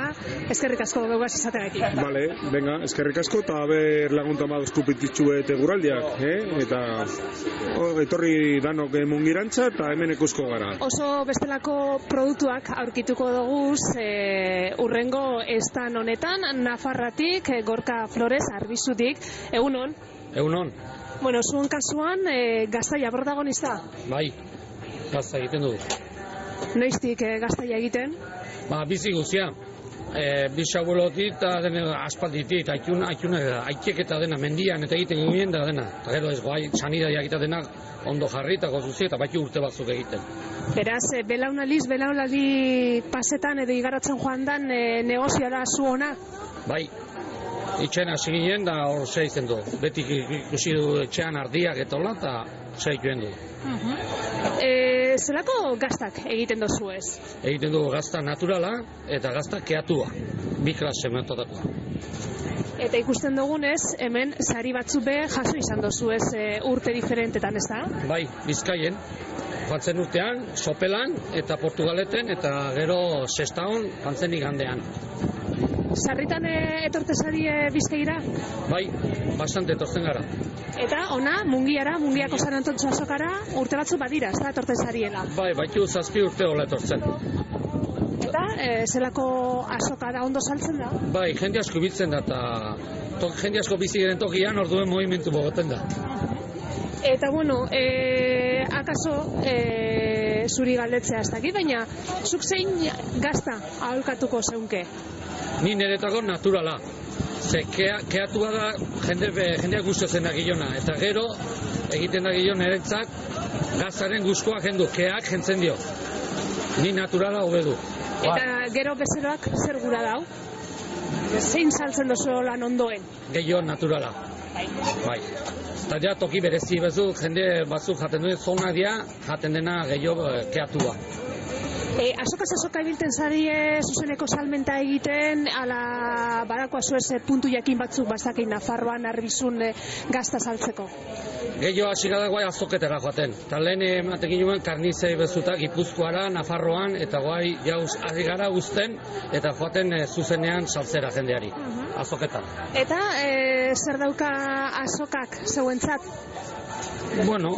eskerrik asko geugaz izategatik. Vale, venga, eskerrik asko, eta ber lagunta maduzku pititxu eta eh? Eta o, etorri danok mungirantza eta hemen ikusko gara. Oso bestelako produktuak aurkituko dugu e, urrengo estan honetan, Nafarratik, e, Gorka Flores, Arbizutik, egunon? Egunon, Bueno, zuen kasuan, e, gaztaia protagonista, bai, gazta egiten dugu. noiztik e, gaztaia egiten? Ba, bizi guzia, e, bisabuelotik eta dene aspalditik, aikun, aikun, aitek eta dena mendian eta egiten ginen da dena. Eta gero ez guai, sanidadiak eta dena ondo jarri eta gozuzi eta baki urte batzuk egiten. Beraz, e, belaunaliz, belaunali pasetan edo igaratzen joan dan e, negozioa zu ona? Bai, itxen hasi ginen da hor zeitzen du. Betik ikusi du etxean ardiak eta hola eta zeituen du. E, zelako gaztak egiten dozu ez? Egiten dugu gazta naturala eta gazta keatua. Bi klase metodakoa. Eta ikusten dugunez, hemen sari batzu be jaso izan dozu ez e, urte diferentetan, ez da? Bai, bizkaien, joatzen urtean, sopelan eta portugaleten eta gero sestaon jantzen igandean. Sarritan e, etorte sari e? Bai, bastante etortzen gara. Eta ona, mungiara, mungiako San Antontxo azokara, urte batzu badira, ez da, etorte sariela. Bai, baitu zazpi urte hola etortzen. Eta, e, zelako azoka ondo saltzen da? Bai, jende asko biltzen da eta jende asko bizi diren tokian orduen movimentu bogoten da. Eta bueno, e, akaso e, zuri galdetzea ez dakit, baina zuk zein gazta aholkatuko zeunke? Ni niretako naturala. Ze kea, keatua da jende, jendeak gustatzen da gilona. Eta gero egiten da gilon erentzat gazaren guzkoa jendu. Keak jentzen dio. Ni naturala hobe du. Eta gero bezeroak zer gura dau? Zein saltzen dozu lan ondoen? Gehiago naturala. Bai. Eta ja toki berezi bezu, jende batzuk jaten duen zona dia, jaten dena gehiago eh, keatua. E, azoka azoka ibilten zarie zuzeneko salmenta egiten, ala barakoa zuez e, puntu jakin batzuk bazakein Nafarroan arbizun e, gazta saltzeko. Gehiago hasi gara guai azoketera joaten. Eta lehen ematen ginen karnizei bezuta Gipuzkoara, Nafarroan, eta guai jauz ari gara guzten, eta joaten eh, zuzenean saltzera jendeari. Azoketan. Eta e, zer dauka asokak zeuentzat? Bueno,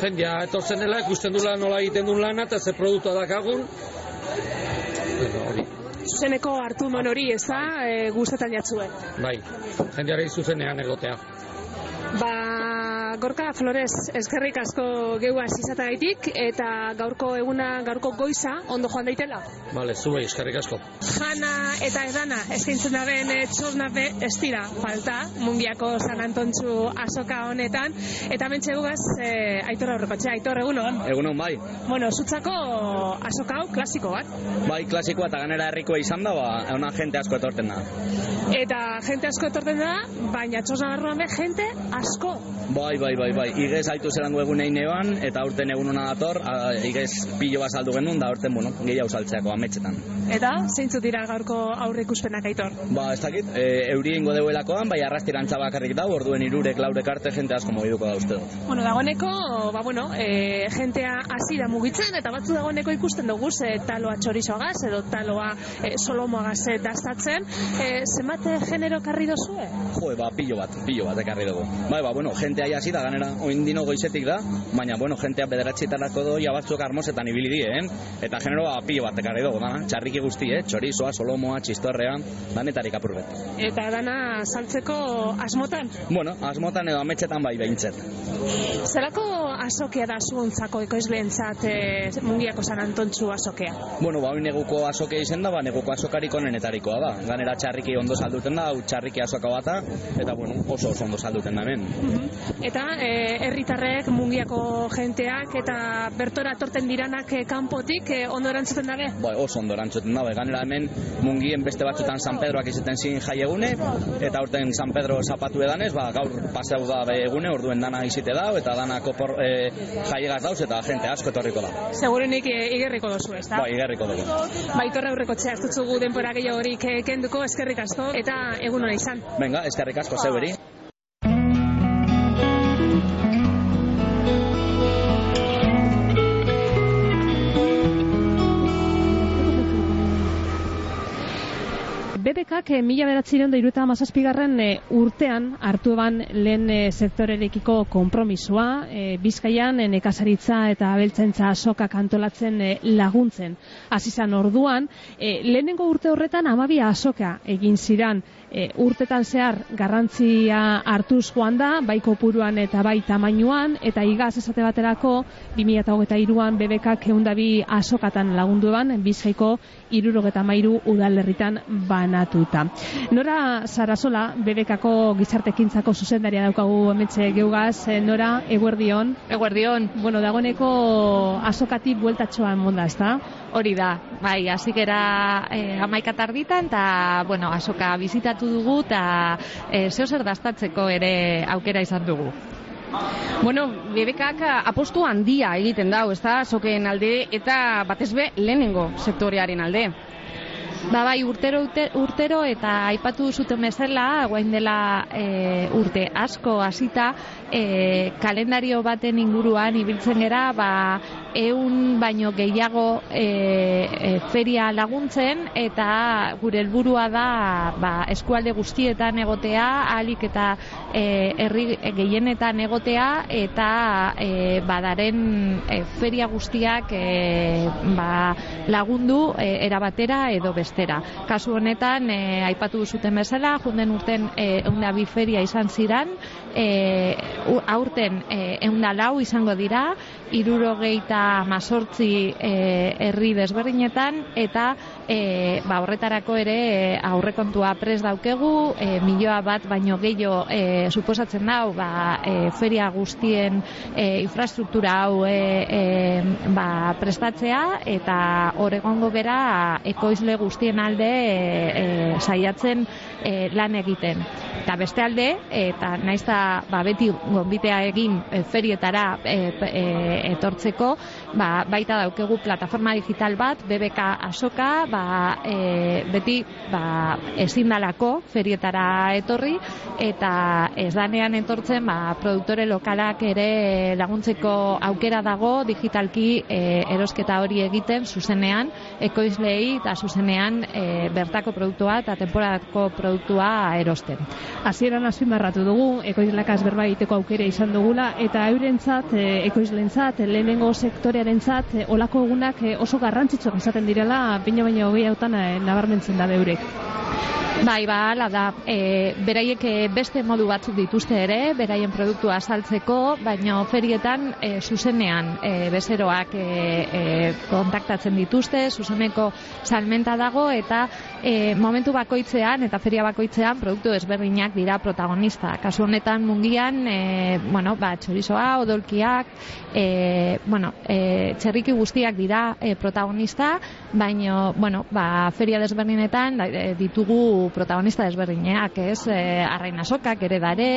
jendea etortzen dela, ikusten dula nola egiten duen lana, eta ze produktua dakagun. Hori, Zuzeneko hartu mon hori, ez da, e, guztetan jatzue. bai, jendeari zuzenean egotea. Ba, Gorka Flores, eskerrik asko geua izatagaitik eta gaurko eguna, gaurko goiza, ondo joan daitela. Bale, zuei, eskerrik asko. Jana eta edana eskaintzen da ben txosnape ez dira falta mungiako San Antontxu azoka honetan eta mentxe gugaz e, Aitor aurrekotxe, Aitor egunon. Egunon bai. Bueno, zutzako azoka hau klasiko bat. Bai, klasikoa eta ganera herrikoa izan da, ba, ona jente asko etorten da. Eta jente asko etorten da, baina txosna barruan be jente asko. Bai, bai, bai, bai. Igez haitu zelango egun egin eban, eta urten egun hona dator, igez pilo bat saldu genuen, da urten, bueno, gehiago saltzeako ametxetan. Eta zeintzuk dira gaurko aurre ikuspenak Aitor? Ba, ez dakit, e, euri ingo deuelakoan, bai arrastirantza bakarrik dau, orduen irurek laurek arte jente asko mogiduko da uste dut. Bueno, dagoeneko, ba, bueno, e, jentea hasi da mugitzen, eta batzu dagoeneko ikusten dugu, ze taloa txorizoagaz, edo taloa e, solomoagaz e, dastatzen. E, zenbat genero karri dozue? Jo, ba, pilo bat, pilo bat ekarri dugu. Bai, ba, bueno, jentea hasi da, ganera, oin dino goizetik da, baina, bueno, jentea bederatxetarako do, ja batzuk armosetan ibili die, eh? Eta genero, ba, pilo bat ekarri dugu, dana, txarriki guzti, eh? Txorizoa, solomoa, txistorrea, danetarik apurbet. Eta dana saltzeko asmotan? Bueno, asmotan edo ametxetan bai behintzet. Zerako azokea da zuontzako ekoizleentzat e, mungiako San Antontxu azokea? Bueno, ba, neguko azokea izen da, ba, neguko azokarik onenetarikoa da. Ganera txarriki ondo salduten da, hau txarriki azoka bata, eta bueno, oso oso ondo salduten da hemen. Eta e, herritarrek mungiako jenteak eta bertora torten diranak e, kanpotik e, ondo erantzuten dabe? Ba, oso ondo erantzuten da, bai. ganera hemen mungien beste batzutan San Pedroak izaten zin jai egune, eta urten San Pedro zapatu edanez, ba, gaur paseu da egune, orduen dana izite da, eta dana kopor e, jaiegaz dauz, eta jente asko etorriko da. Segurenik e, igerriko dozu, ez da? Ba, igerriko dugu. Baitorra aurreko txea, denpora gehiago horik e, kenduko, eskerrik asko, eta egun hona izan. Venga, eskerrik asko zeuberi. BBKak eh, mila beratzireun da iruta amazazpigarren eh, urtean hartu eban lehen eh, sektorerekiko kompromisua, eh, bizkaian nekazaritza eta abeltzentza sokak antolatzen laguntzen. Azizan orduan, eh, lehenengo urte horretan amabi asoka egin ziran e, urtetan zehar garrantzia hartuz joan da, bai kopuruan eta bai tamainuan, eta igaz esate baterako 2008an bebekak eundabi asokatan lagundu eban, bizkaiko irurogeta mairu udalerritan banatuta. Nora Sarasola, bebekako gizartekintzako zuzendaria daukagu emetxe geugaz, eh, Nora, eguerdion. Eguerdion. Bueno, dagoeneko asokati bueltatxoa emonda, ez da? Hori da, bai, azikera e, amaika tarditan, eta, bueno, asoka bizitatu dugu, eta e, zeo zer dastatzeko ere aukera izan dugu. Bueno, bebekak apostu handia egiten dau, ez da, sokeen alde, eta batez be lehenengo sektorearen alde. Ba bai, urtero, urte, urtero eta aipatu zuten bezala, guain dela e, urte asko hasita e, kalendario baten inguruan ibiltzen gera, ba, eun baino gehiago e, e, feria laguntzen eta gure helburua da ba, eskualde guztietan egotea, alik eta e, herri gehienetan egotea eta e, badaren e, feria guztiak e, ba, lagundu e, erabatera edo bestera. Kasu honetan, e, aipatu zuten bezala, junden urten e, bi feria izan ziran, e, aurten e, eunda lau izango dira, irurogeita mazortzi e, herri desberdinetan, eta e, ba, horretarako ere aurrekontua pres daukegu, e, milioa bat baino gehiago e, suposatzen dau, ba, e, feria guztien e, infrastruktura hau e, e, ba, prestatzea, eta horregongo gera ekoizle guztien alde e, saiatzen lan egiten. Eta beste alde, eta naizta ba, beti gonbitea egin e, ferietara e, e, etortzeko, ba, baita daukegu plataforma digital bat, BBK Asoka, ba, e, beti ba, ezin dalako ferietara etorri, eta ez danean etortzen ba, produktore lokalak ere laguntzeko aukera dago digitalki e, erosketa hori egiten zuzenean, ekoizlei eta zuzenean e, bertako produktua eta temporadako produktua erosten. Hasieran azpimarratu dugu, ekoizlakaz berba egiteko aukera izan dugula, eta eurentzat, e, ekoizlentzat, lehenengo sektorearentzat, e, olako egunak e, oso garrantzitsuak izaten direla, baina baina hogei hautan e, nabarmentzen da beurek. Bai, ba, ala da, e, beraiek e, beste modu batzuk dituzte ere, beraien produktua saltzeko, baina ferietan e, zuzenean e, bezeroak e, e, kontaktatzen dituzte, zuzeneko salmenta dago, eta e, momentu bakoitzean, eta feria bakoitzean, produktu ezberdinak dira protagonista. Kasu honetan mungian, e, bueno, ba, txorizoa, odolkiak, e, bueno, e, txerriki guztiak dira e, protagonista, baina, bueno, ba, feria desberdinetan e, ditugu protagonista desberdinak, ez? E, arrain asokak ere dare,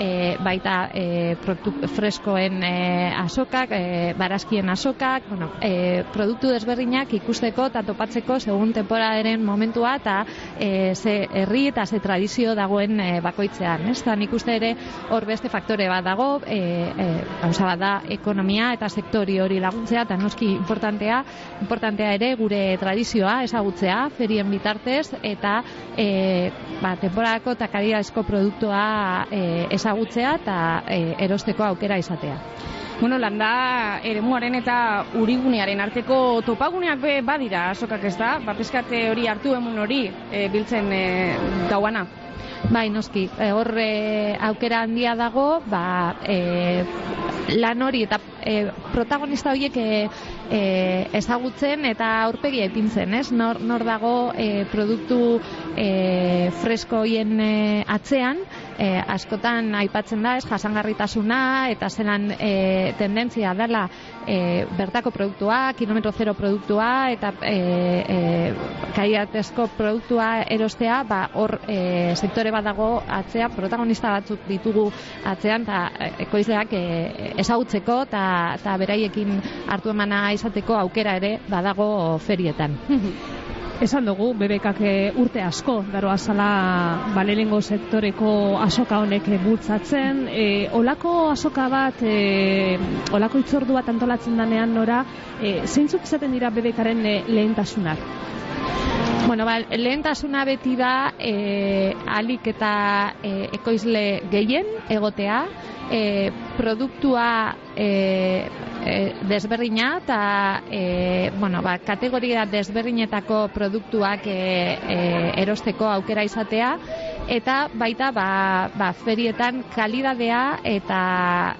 e, baita e, produktu freskoen e, asokak, e, barazkien asokak, bueno, e, produktu desberdinak ikusteko eta topatzeko segun temporaderen momentua eta e, ze herri eta ze tradizio dagoen e, bakoitzean, ez? Da nik uste ere hor beste faktore bat dago, e, e, gauza bat da ekonomia eta sektori hori laguntzea eta noski importantea, importantea ere gure tradizioa ezagutzea ferien bitartez eta e, ba, temporadako eta kalidadesko produktua e, ezagutzea eta e, erosteko aukera izatea. Bueno, landa eremuaren eta urigunearen arteko topaguneak be badira asokak ez da? Ba, peskate hori hartu emun hori e, biltzen e, gauana. Bai, noski, e, hor e, aukera handia dago, ba, e, lan hori eta e, protagonista horiek e, e, ezagutzen eta aurpegia ipintzen, ez? Nor, nor dago e, produktu e, fresko hoien e, atzean, e, askotan aipatzen da, ez, jasangarritasuna eta zelan e, tendentzia dela e, bertako produktua, kilometro zero produktua eta e, e, kaiatezko produktua erostea, ba, hor e, sektore bat dago atzea, protagonista batzuk ditugu atzean, eta ekoizleak e, ezagutzeko eta, eta beraiekin hartu emana izateko aukera ere badago ferietan. *laughs* Esan dugu, bebekak urte asko, daro azala balelengo sektoreko asoka honek bultzatzen. E, olako asoka bat, e, olako itzordu bat antolatzen danean nora, e, zeintzuk izaten dira bebekaren e, lehentasunak? Bueno, ba, lehentasuna beti da e, alik eta e, ekoizle gehien egotea, e, produktua e, e, desberdina eta e, bueno, ba, kategoria desberdinetako produktuak e, e, erosteko aukera izatea eta baita ba, ba, ferietan kalidadea eta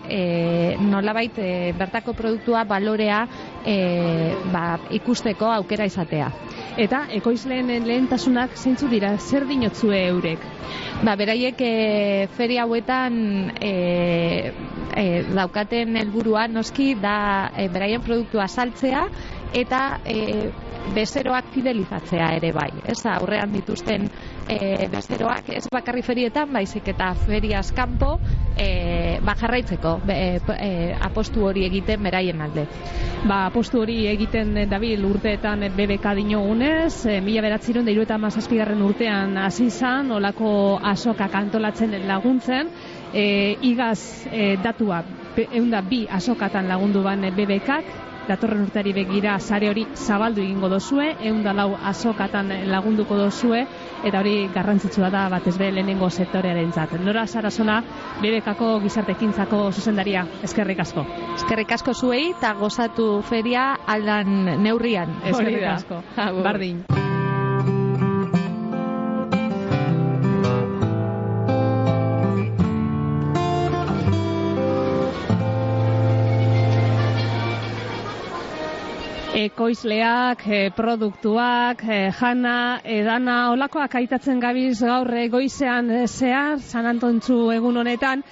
e, nolabait e, bertako produktua balorea e, ba, ikusteko aukera izatea. Eta ekoizleen lehentasunak zeintzu dira, zer dinotzue eurek? Ba, beraiek e, feria hauetan e, e, daukaten helburua noski da e, beraien produktua saltzea eta e, bezeroak fidelizatzea ere bai. Ez aurrean dituzten e, bezeroak ez bakarri ferietan, baizik eta feriaz kanpo e, ba jarraitzeko be, e, apostu hori egiten beraien alde. Ba, apostu hori egiten dabil urteetan BBK dinogunez, e, mila beratziron da mazazpigarren urtean hasi izan, olako asokak antolatzen laguntzen, e, igaz e, datua eunda bi asokatan lagundu ban BBKak, datorren urteari begira sare hori zabaldu egingo dozue, eunda lau asokatan lagunduko dozue, eta hori garrantzitsua da batez be lehenengo sektorearen zat. Nora Sarasona, BBKako gizartekintzako zuzendaria, eskerrik asko. Eskerrik asko zuei, eta gozatu feria aldan neurrian. Eskerrik asko. Bardin. Ekoizleak, e, produktuak, e, jana, edana, olakoak aitatzen gabiz gaur goizean zehar, San Antontzu egun honetan,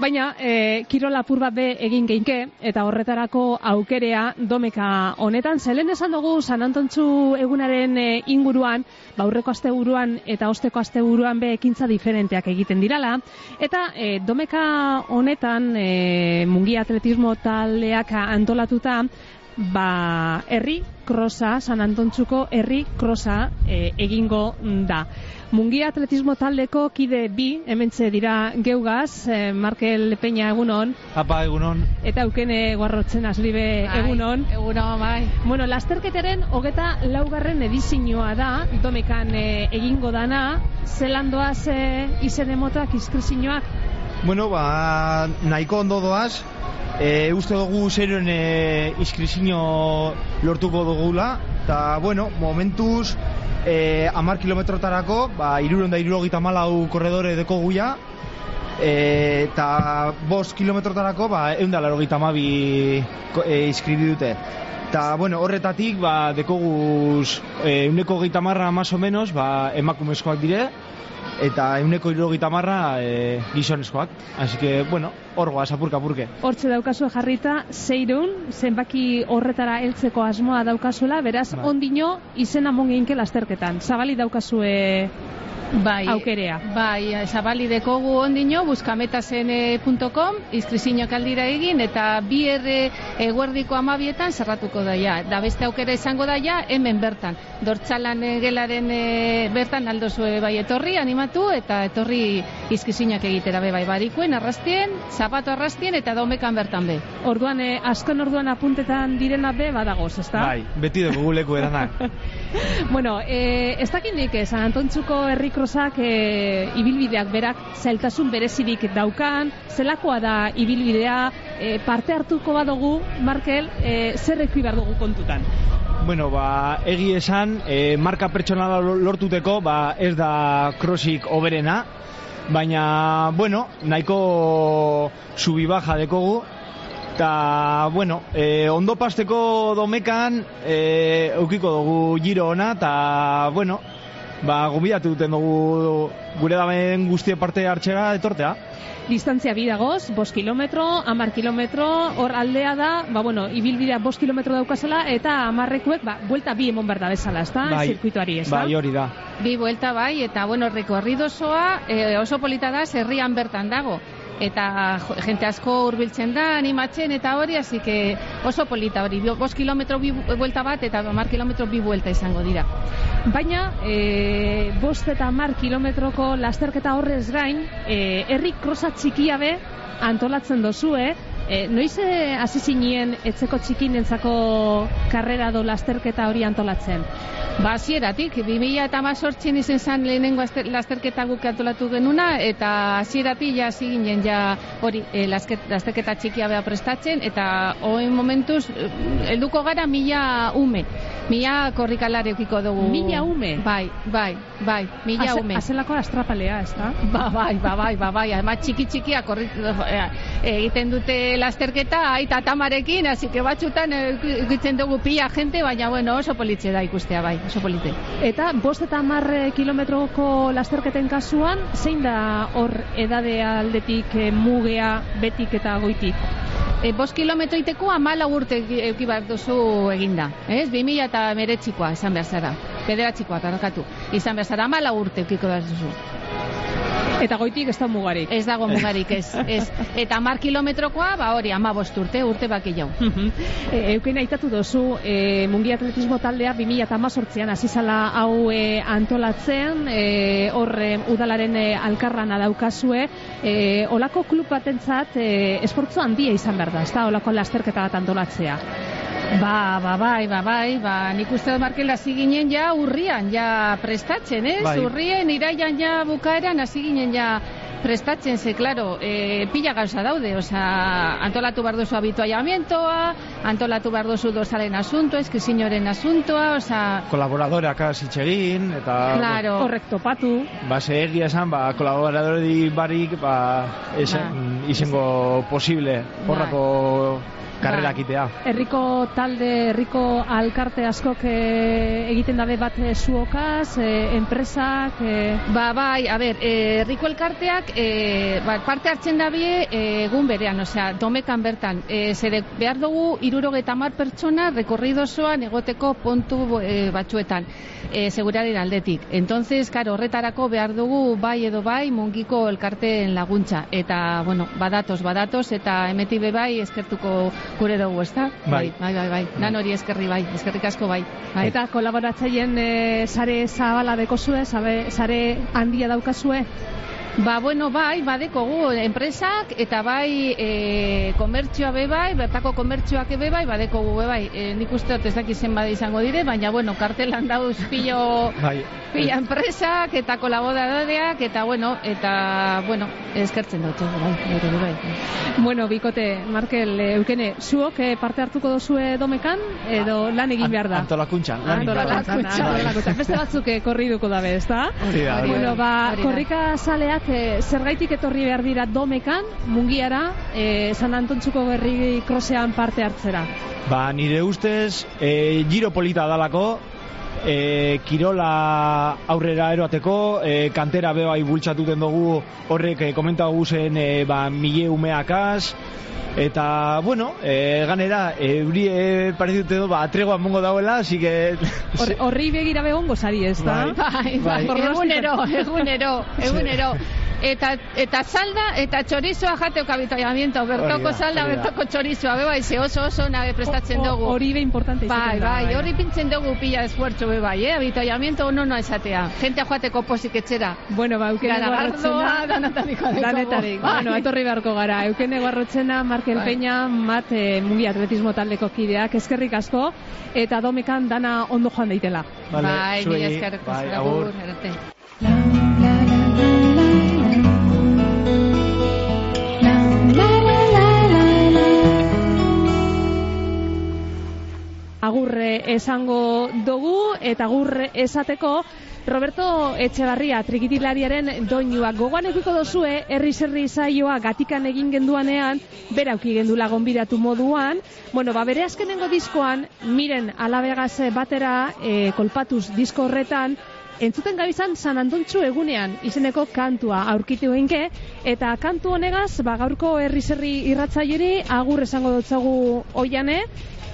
Baina, e, kirola apur bat be egin geinke, eta horretarako aukerea domeka honetan. Zelen esan dugu, San Antontzu egunaren e, inguruan, baurreko asteburuan eta osteko asteburuan be ekintza diferenteak egiten dirala. Eta e, domeka honetan, e, mungi atletismo taldeak antolatuta, ba, herri krosa, San Antontxuko herri krosa e, egingo da. Mungia atletismo taldeko kide bi, hementze dira geugaz, e, Markel Peña egunon, Apa, egunon. eta eukene guarrotzen azlibe Bai, egunon. Egunon, bai. Bueno, lasterketaren hogeta laugarren edizioa da, domekan e, egingo dana, zelan doaz e, izen emotak? Bueno, ba, nahiko ondo doaz, e, uste dugu zeruen e, iskrizio lortuko dugula, eta, bueno, momentuz, e, amar kilometrotarako, ba, iruron da irurogita malau korredore deko guia, eta bost kilometrotarako, ba, eunda larogita mabi e, iskribi dute. Eta, bueno, horretatik, ba, dekoguz, e, euneko geita marra, más o menos, ba, emakumezkoak dire, eta euneko irurogeita marra e, gizonezkoak. Así que, bueno, hor goaz, apurka apurke. Hortze daukazue jarrita, zeireun, zenbaki horretara heltzeko asmoa daukazuela, beraz, Bai. ondino izena monginke lasterketan. Zabali daukazue Bai, aukerea. Bai, zabali dekogu ondino, buskametazen.com, izkrizinok aldira egin, eta bi erre eguerdiko amabietan zerratuko daia. Da beste aukera izango daia, hemen bertan. Dortzalan eh, gelaren eh, bertan aldozue bai etorri, animatu, eta etorri izkrizinak egitera be bai barikuen, arrastien, zapato arrastien, eta domekan bertan be. Orduan, eh, azken orduan apuntetan direna be badagoz, ezta? Bai, beti dugu leku eranak. *laughs* Bueno, eh, ez dakit nik, eh, San Antontxuko herrikrosak eh, ibilbideak berak zailtasun berezirik daukan, zelakoa da ibilbidea, eh, parte hartuko badugu, Markel, eh, zer behar dugu kontutan? bueno, ba, egi esan, e, marka pertsonala lo- lortuteko, ba, ez da krosik oberena, baina, bueno, nahiko subi baja dekogu, eta, bueno, e, ondo pasteko domekan, e, eukiko dugu giro ona, eta, bueno, ba, gombidatu duten dugu gure damen guztie parte hartxega etortea. Distantzia bi dagoz, bost kilometro, amar kilometro, hor aldea da, ba, bueno, ibilbidea bost kilometro daukazela, eta amarrekuek, ba, buelta bi emon behar da bezala, ezta? Zirkuituari, ezta? bai, hori da. Bi buelta bai, eta bueno, rekorrido osoa eh, oso polita da, herrian bertan dago. Eta jente asko hurbiltzen da, animatzen eta hori, así que oso polita hori. Bi- Bost kilometro bi buelta bat eta hamar kilometro bi buelta izango dira. Baina, e, bost eta mar kilometroko lasterketa horrez gain, e, herri krosa txikia be antolatzen dozue, e, noiz e, hasi zinien etzeko txikinentzako karrera do lasterketa hori antolatzen? Ba, hasieratik, 2000 eta mazortzen izen zan lehenengo aster- lasterketa guk antolatu genuna, eta hasieratik ja hasi ginen ja hori e, lasterketa txikia beha prestatzen, eta hoen momentuz, eh, helduko gara mila ume. Mila korrikalare eukiko dugu. Mila ume? Bai, bai, bai, mila Aze- ume. Azelako astrapalea, ezta? *laughs* Ba, bai, ba, bai, ba, bai, además txiki txikia eh, egiten dute lasterketa aita tamarekin, así que batzutan eh, egitzen dugu pila gente, baina bueno, oso politxe da ikustea, bai, oso polite. Eta bost eta mar kilometroko lasterketen kasuan, zein da hor edade aldetik eh, mugea betik eta goitik? E, bost kilometro iteko amala urte euki behar duzu eginda, ez? 2000 eta meretxikoa izan behar zara, pederatxikoa, tarakatu, izan behar zara amala urte eukiko behar duzu. Eta goitik ez da mugarik. Ez dago *laughs* mugarik, ez, ez. Eta mar kilometrokoa, ba hori, ama urte, urte baki jau. E, euken aitatu dozu, e, mungi atletismo taldea 2018an hasi zala hau e, antolatzen, e, hor e, udalaren e, alkarrana daukazue, e, olako klub batentzat e, esportzu handia izan behar da, ez da, olako lasterketa bat antolatzea. Ba, ba, bai, ba, bai, ba, nik uste dut Markel hasi ginen ja urrian, ja prestatzen, ez? Bai. Urrien, iraian ja bukaeran hasi ginen ja prestatzen, ze, claro, e, pila gauza daude, osea, antolatu behar duzu habituallamientoa, antolatu behar duzu dosaren asuntoa, eskizinoren asuntoa, osea, Kolaboradoreak egin eta... Claro. Horrek topatu. Ba, ze egia esan, ba, kolaboradore barik, ba, esen, izango posible horrako karrerak itea. Herriko talde, herriko alkarte askok e, egiten dabe bat e, zuokaz, e, enpresak, e, Ba, bai, a ber, herriko elkarteak eh, ba, parte hartzen dabie egun berean, osea, domekan bertan. Eh, zere behar dugu irurogeta mar pertsona rekorridozoan egoteko puntu eh, batzuetan, eh, seguraren aldetik. Entonces, karo, horretarako behar dugu bai edo bai mungiko elkarteen laguntza. Eta, bueno, badatoz, badatoz, eta emeti be bai eskertuko gure dugu, ezta? Bai. bai, bai, bai. Dan hori eskerri bai, eskerrik asko bai. bai. Eta kolaboratzaileen e, sare zabala dekozue, sare handia daukazue? Ba, bueno, bai, badekogu enpresak eta bai e, komertzioa be bai, bertako komertzioak be bai, badekogu be bai. E, nik uste dut ez dakit zenbade izango dire, baina bueno, kartelan dauz *laughs* pilo, Bai. pila enpresak eta kolaboradoreak eta bueno, eta bueno, eskertzen dut, bai, bai, bai, bai. Bueno, bikote, Markel, e, eukene, zuok e, parte hartuko dozue domekan, edo lan egin behar da? Antolakuntzan. lan Antolakuntzan, antolakuntzan. Beste batzuk eh, korriduko dabe, ezta? Hori da. Bueno, ba, korrika saleak eh, zergaitik etorri behar dira domekan, mungiara, eh, San Antontzuko berri krosean parte hartzera. Ba, nire ustez, e, giro polita dalako, e, kirola aurrera eroateko, e, kantera bebai bultzatuten dugu horrek e, komentagu zen e, ba, mile umeakaz, eta, bueno, e, ganera, euri e, pareziute du, ba, atregoan mongo dauela, así que... Hor- Horri begira begongo sari, ez da? Bai, bai, egunero, egunero, egunero. Eta, eta salda, eta chorizoa jateo kabitoiamiento, bertoko Hori da, salda, hori da. bertoko chorizoa, be bai, ze oso oso nabe prestatzen dugu. Hori be importante Bai, bai, bai. horri pintzen dugu pila esfuerzo be bai, eh? Habitoiamiento ono no esatea. Gente joateko posik etxera. Bueno, ba, eukene Garagardoa, danetarik badeko. Danetarik, Bai. bueno, etorri beharko gara. Eukene Guarrotzena, Markel Bai. Peña, Mat e, Mungi Atletismo taldeko kideak, eskerrik asko, eta domekan dana ondo joan daitela. Bai, mila eskerrik bai, asko, agur. agur, agurre esango dugu eta agurre esateko Roberto Etxebarria trikitilariaren doinuak gogoan edukiko dozue herri zerri saioa gatikan egin genduanean berauki gendula gonbidatu moduan. Bueno, ba, bere azkenengo diskoan miren alabegaz batera e, kolpatuz disko horretan Entzuten gabizan San Antontxu egunean izeneko kantua aurkitu eginke eta kantu honegaz ba, gaurko herri zerri irratzaileri agur esango dutzagu oiane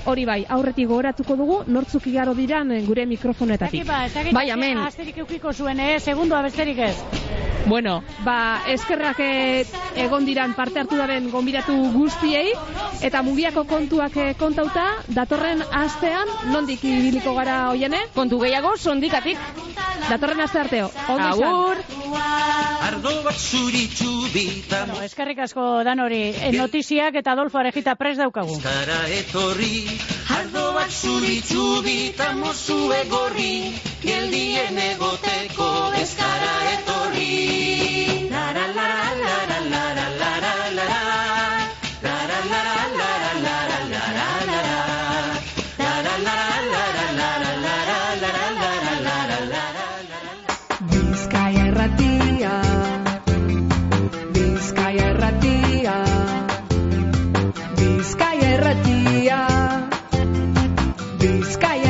hori bai, aurretik gogoratuko dugu nortzuk igaro diran eh, gure mikrofonetatik. Ba, Bai, amen. Asterik eukiko zuen, eh? Segundua besterik ez. Bueno, ba, eskerrak eh, egon diran parte hartu daren gonbidatu guztiei, eta mugiako kontuak eh, kontauta, datorren astean, nondik ibiliko gara oiene? Kontu gehiago, sondikatik. Datorren aste arteo. Ondo. Agur. Ardo bat zuritxu Bueno, eskerrik asko dan hori. Notiziak eta Adolfo Arejita pres daukagu. Zara etorri, ardo bat zuri txubi eta mozue gorri, geldien egoteko ez gara etorri. Lara, lara, lara, lara, lara, lara. Bizkaia erratia Bizkaia erratia the sky.